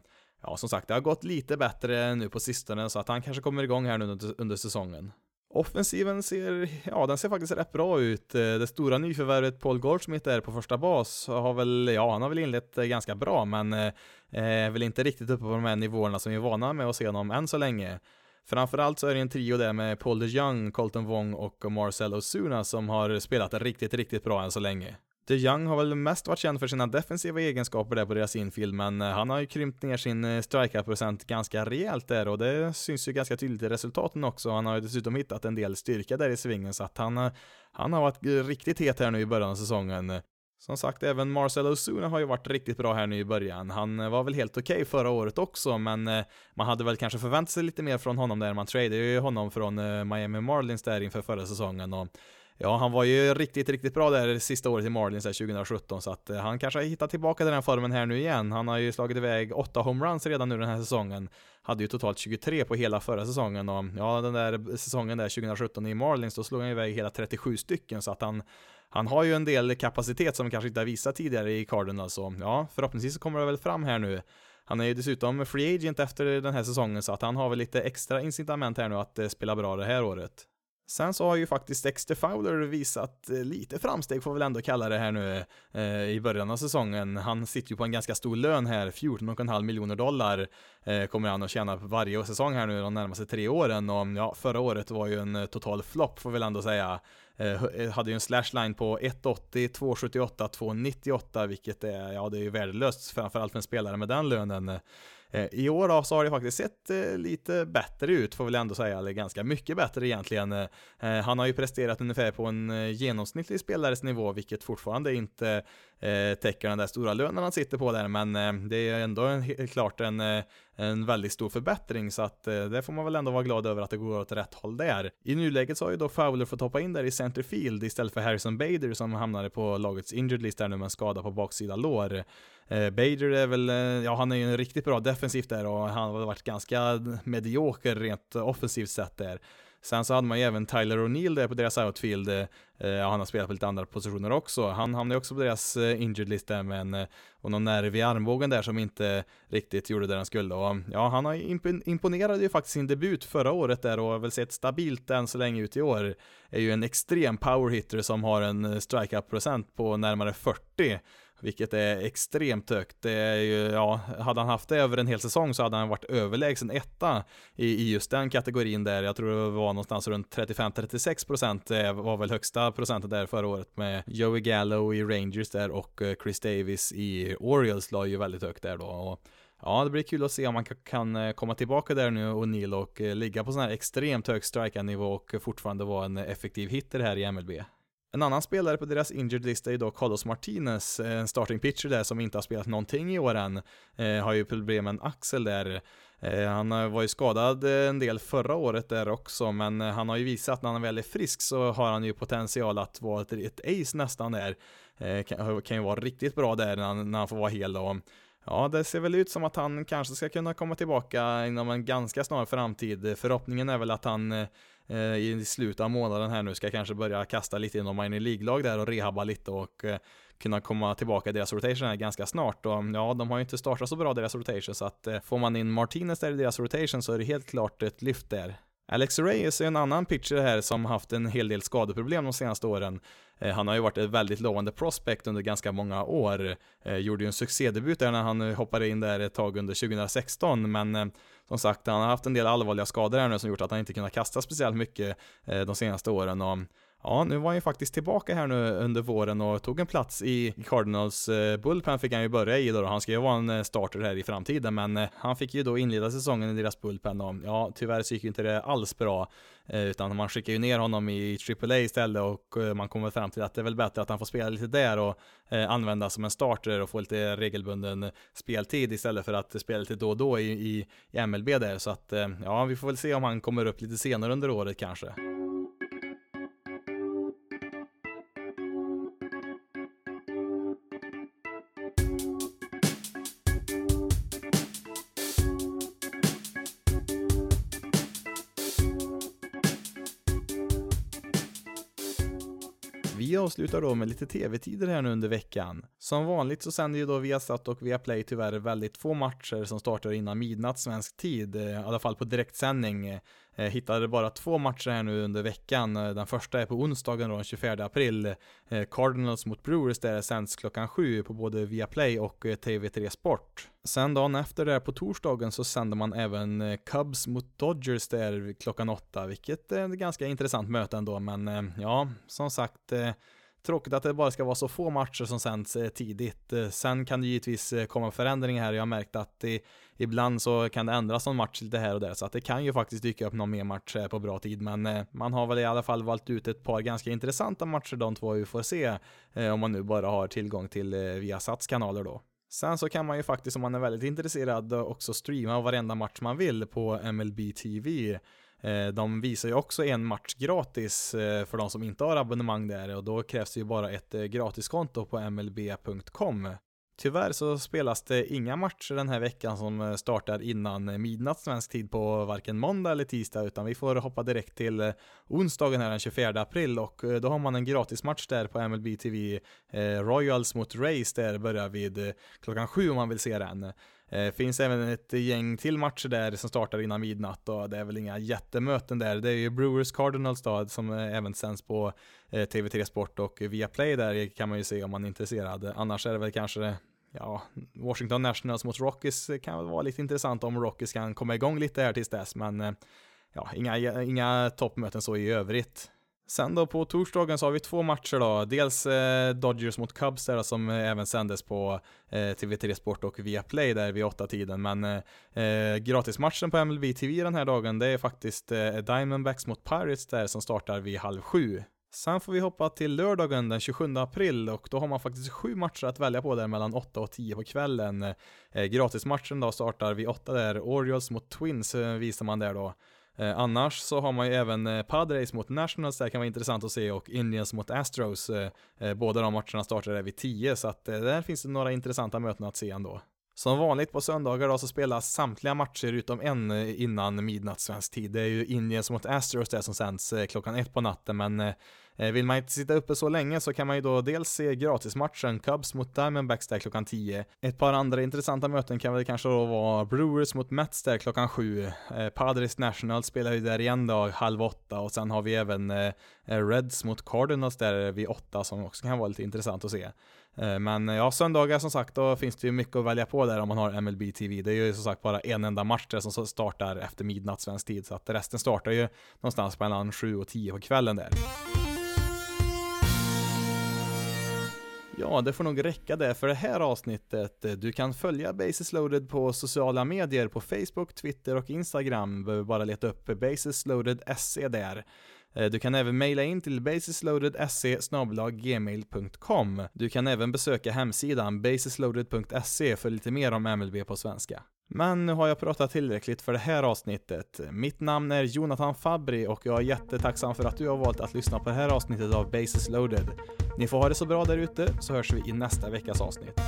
ja, som sagt, det har gått lite bättre nu på sistone, så att han kanske kommer igång här nu under, under säsongen. Offensiven ser, ja den ser faktiskt rätt bra ut. Eh, det stora nyförvärvet Paul Goldschmidt är på första bas har väl, ja han har väl inlett ganska bra men eh, är väl inte riktigt uppe på de här nivåerna som vi är vana med att se honom än så länge. Framförallt så är det en trio där med Paul DeJoung, Colton Wong och Marcel Osuna som har spelat riktigt, riktigt bra än så länge. DeJoung har väl mest varit känd för sina defensiva egenskaper där på deras infield, men eh, han har ju krympt ner sin eh, strikeout-procent ganska rejält där och det syns ju ganska tydligt i resultaten också. Han har ju dessutom hittat en del styrka där i svingen så att han, eh, han har varit riktigt het här nu i början av säsongen. Som sagt, även Marcel O'suna har ju varit riktigt bra här nu i början. Han eh, var väl helt okej okay förra året också, men eh, man hade väl kanske förväntat sig lite mer från honom där. Man tradade ju honom från eh, Miami Marlins där inför förra säsongen och Ja, han var ju riktigt, riktigt bra där sista året i Marlins där 2017 så att han kanske har hittat tillbaka till den formen här nu igen. Han har ju slagit iväg åtta homeruns redan nu den här säsongen. Hade ju totalt 23 på hela förra säsongen och ja, den där säsongen där 2017 i Marlins då slog han iväg hela 37 stycken så att han han har ju en del kapacitet som kanske inte har visat tidigare i Cardinals så ja, förhoppningsvis så kommer det väl fram här nu. Han är ju dessutom free agent efter den här säsongen så att han har väl lite extra incitament här nu att eh, spela bra det här året. Sen så har ju faktiskt Dexter Fowler visat eh, lite framsteg får vi väl ändå kalla det här nu eh, i början av säsongen. Han sitter ju på en ganska stor lön här, 14,5 miljoner dollar eh, kommer han att tjäna varje säsong här nu de närmaste tre åren och ja, förra året var ju en eh, total flopp får vi väl ändå säga. Eh, eh, hade ju en slashline på 1,80, 2,78, 2,98 vilket är, ja det är ju värdelöst framförallt för en spelare med den lönen. Eh, I år då, så har det faktiskt sett eh, lite bättre ut, får väl ändå säga, eller ganska mycket bättre egentligen. Han har ju presterat ungefär på en genomsnittlig spelares nivå, vilket fortfarande inte Eh, täcker den där stora lönen han sitter på där, men eh, det är ändå en, klart en, eh, en väldigt stor förbättring, så att det får man väl ändå vara glad över att det går åt rätt håll där. I nuläget så har ju då Fowler fått hoppa in där i centerfield istället för Harrison Bader som hamnade på lagets injured list där nu med en skada på baksida lår. Eh, Bader är väl, ja han är ju en riktigt bra defensivt där och han har varit ganska medioker rent offensivt sett där. Sen så hade man ju även Tyler O'Neill där på deras outfield. Eh, han har spelat på lite andra positioner också. Han hamnade ju också på deras eh, injured list där med en, eh, och någon nerv i armbågen där som inte riktigt gjorde det han skulle. Och, ja, han har imponerade ju faktiskt sin debut förra året där och har väl sett stabilt än så länge ut i år. Är ju en extrem powerhitter som har en eh, strikeout procent på närmare 40 vilket är extremt högt. Det är ju, ja, hade han haft det över en hel säsong så hade han varit överlägsen etta i, i just den kategorin där. Jag tror det var någonstans runt 35-36% eh, var väl högsta procentet där förra året med Joey Gallo i Rangers där och eh, Chris Davis i Orioles la ju väldigt högt där då. Och, Ja, det blir kul att se om man kan eh, komma tillbaka där nu och Neil och ligga på sån här extremt hög strike nivå och fortfarande vara en effektiv hitter här i MLB. En annan spelare på deras injured list är ju då Carlos Martinez, en starting pitcher där som inte har spelat någonting i år än. Eh, har ju problem med en axel där. Eh, han eh, var ju skadad eh, en del förra året där också, men eh, han har ju visat när han väl är frisk så har han ju potential att vara ett, ett ace nästan där. Eh, kan, kan ju vara riktigt bra där när han, när han får vara hel då. Ja, det ser väl ut som att han kanske ska kunna komma tillbaka inom en ganska snar framtid. Förhoppningen är väl att han eh, Eh, i slutet av månaden här nu ska kanske börja kasta lite inom minor League-lag där och rehabba lite och eh, kunna komma tillbaka i deras rotation här ganska snart. Och ja, de har ju inte startat så bra deras rotation så att eh, får man in Martinez där i deras rotation så är det helt klart ett lyft där. Alex Reyes är en annan pitcher här som haft en hel del skadeproblem de senaste åren. Eh, han har ju varit ett väldigt lovande prospect under ganska många år. Eh, gjorde ju en succédebut där när han eh, hoppade in där ett tag under 2016, men som sagt, han har haft en del allvarliga skador här nu som gjort att han inte kunnat kasta speciellt mycket de senaste åren. Och Ja, nu var han ju faktiskt tillbaka här nu under våren och tog en plats i Cardinals eh, bullpen fick han ju börja i då. Han ska ju vara en eh, starter här i framtiden, men eh, han fick ju då inleda säsongen i deras bullpen och ja, tyvärr så gick ju inte det alls bra, utan man skickar ju ner honom i AAA istället och man kommer fram till att det är väl bättre att han får spela lite där och användas som en starter och få lite regelbunden speltid istället för att spela lite då och då i, i, i MLB där. Så att ja, vi får väl se om han kommer upp lite senare under året kanske. Avslutar då med lite tv-tider här nu under veckan. Som vanligt så sänder ju då Viasat och Viaplay tyvärr väldigt få matcher som startar innan midnatt svensk tid, eh, i alla fall på direktsändning. Eh, hittade bara två matcher här nu under veckan. Eh, den första är på onsdagen då, den 24 april. Cardinals mot Brewers där sänds klockan sju på både Viaplay och TV3 Sport. Sen dagen efter där på torsdagen så sänder man även Cubs mot Dodgers där klockan åtta, vilket är ett ganska intressant möte ändå, men ja, som sagt Tråkigt att det bara ska vara så få matcher som sänds eh, tidigt. Eh, sen kan det givetvis eh, komma förändringar här. Jag har märkt att det, ibland så kan det ändras någon match lite här och där, så att det kan ju faktiskt dyka upp någon mer match på bra tid. Men man har väl i alla fall valt ut ett par ganska intressanta matcher de två vi får se, om man nu bara har tillgång till Viasats kanaler då. Sen så kan man ju faktiskt om man är väldigt intresserad också streama varenda match man vill på MLB TV. Eh, de visar ju också en match gratis eh, för de som inte har abonnemang där och då krävs det ju bara ett eh, gratiskonto på mlb.com. Tyvärr så spelas det inga matcher den här veckan som startar innan midnatt svensk tid på varken måndag eller tisdag utan vi får hoppa direkt till onsdagen här den 24 april och då har man en gratismatch där på MLB TV Royals mot Rays där börjar vid klockan sju om man vill se den. Eh, finns även ett gäng till matcher där som startar innan midnatt och det är väl inga jättemöten där. Det är ju Brewers Cardinals då som eh, även sänds på eh, TV3 Sport och Viaplay där kan man ju se om man är intresserad. Annars är det väl kanske ja, Washington Nationals mot Rockies kan väl vara lite intressant om Rockies kan komma igång lite här tills dess, men eh, ja, inga, inga toppmöten så i övrigt. Sen då på torsdagen så har vi två matcher då. Dels eh, Dodgers mot Cubs där som eh, även sändes på eh, TV3 Sport och Viaplay där vid åtta tiden. Men eh, eh gratismatchen på MLB TV den här dagen det är faktiskt eh, Diamondbacks mot Pirates där som startar vid halv sju. Sen får vi hoppa till lördagen den 27 april och då har man faktiskt sju matcher att välja på där mellan 8 och 10 på kvällen. Eh, gratismatchen då startar vid 8 där, Orioles mot Twins eh, visar man där då. Eh, annars så har man ju även eh, Padres mot Nationals, det kan vara intressant att se, och Indians mot Astros. Eh, eh båda de matcherna startar där vid 10, så att eh, där finns det några intressanta möten att se ändå. Som vanligt på söndagar då så spelas samtliga matcher utom en eh, innan midnatt svensk tid. Det är ju Indiens mot Astros det som sänds eh, klockan ett på natten, men eh, vill man inte sitta uppe så länge så kan man ju då dels se gratismatchen Cubs mot Diamondbacks där klockan 10. Ett par andra intressanta möten kan väl kanske då vara Brewers mot Mets där klockan 7. Padres National spelar ju där igen då halv åtta och sen har vi även Reds mot Cardinals där vid åtta som också kan vara lite intressant att se. Eh, men eh, ja, söndagar som sagt, då finns det ju mycket att välja på där om man har MLB TV. Det är ju som sagt bara en enda match där som startar efter midnatt svensk tid, så att resten startar ju någonstans mellan 7 och 10 på kvällen där. Ja, det får nog räcka det för det här avsnittet. Eh, du kan följa Basis loaded på sociala medier på Facebook, Twitter och Instagram. Behöver bara leta upp Basis loaded SE där. Eh, du kan även mejla in till basisloaded.se gmail.com. Du kan även besöka hemsidan basisloaded.se för lite mer om MLB på svenska. Men nu har jag pratat tillräckligt för det här avsnittet. Mitt namn är Jonathan Fabri och jag är jättetacksam för att du har valt att lyssna på det här avsnittet av Basis loaded. Ni får ha det så bra där ute så hörs vi i nästa veckas avsnitt.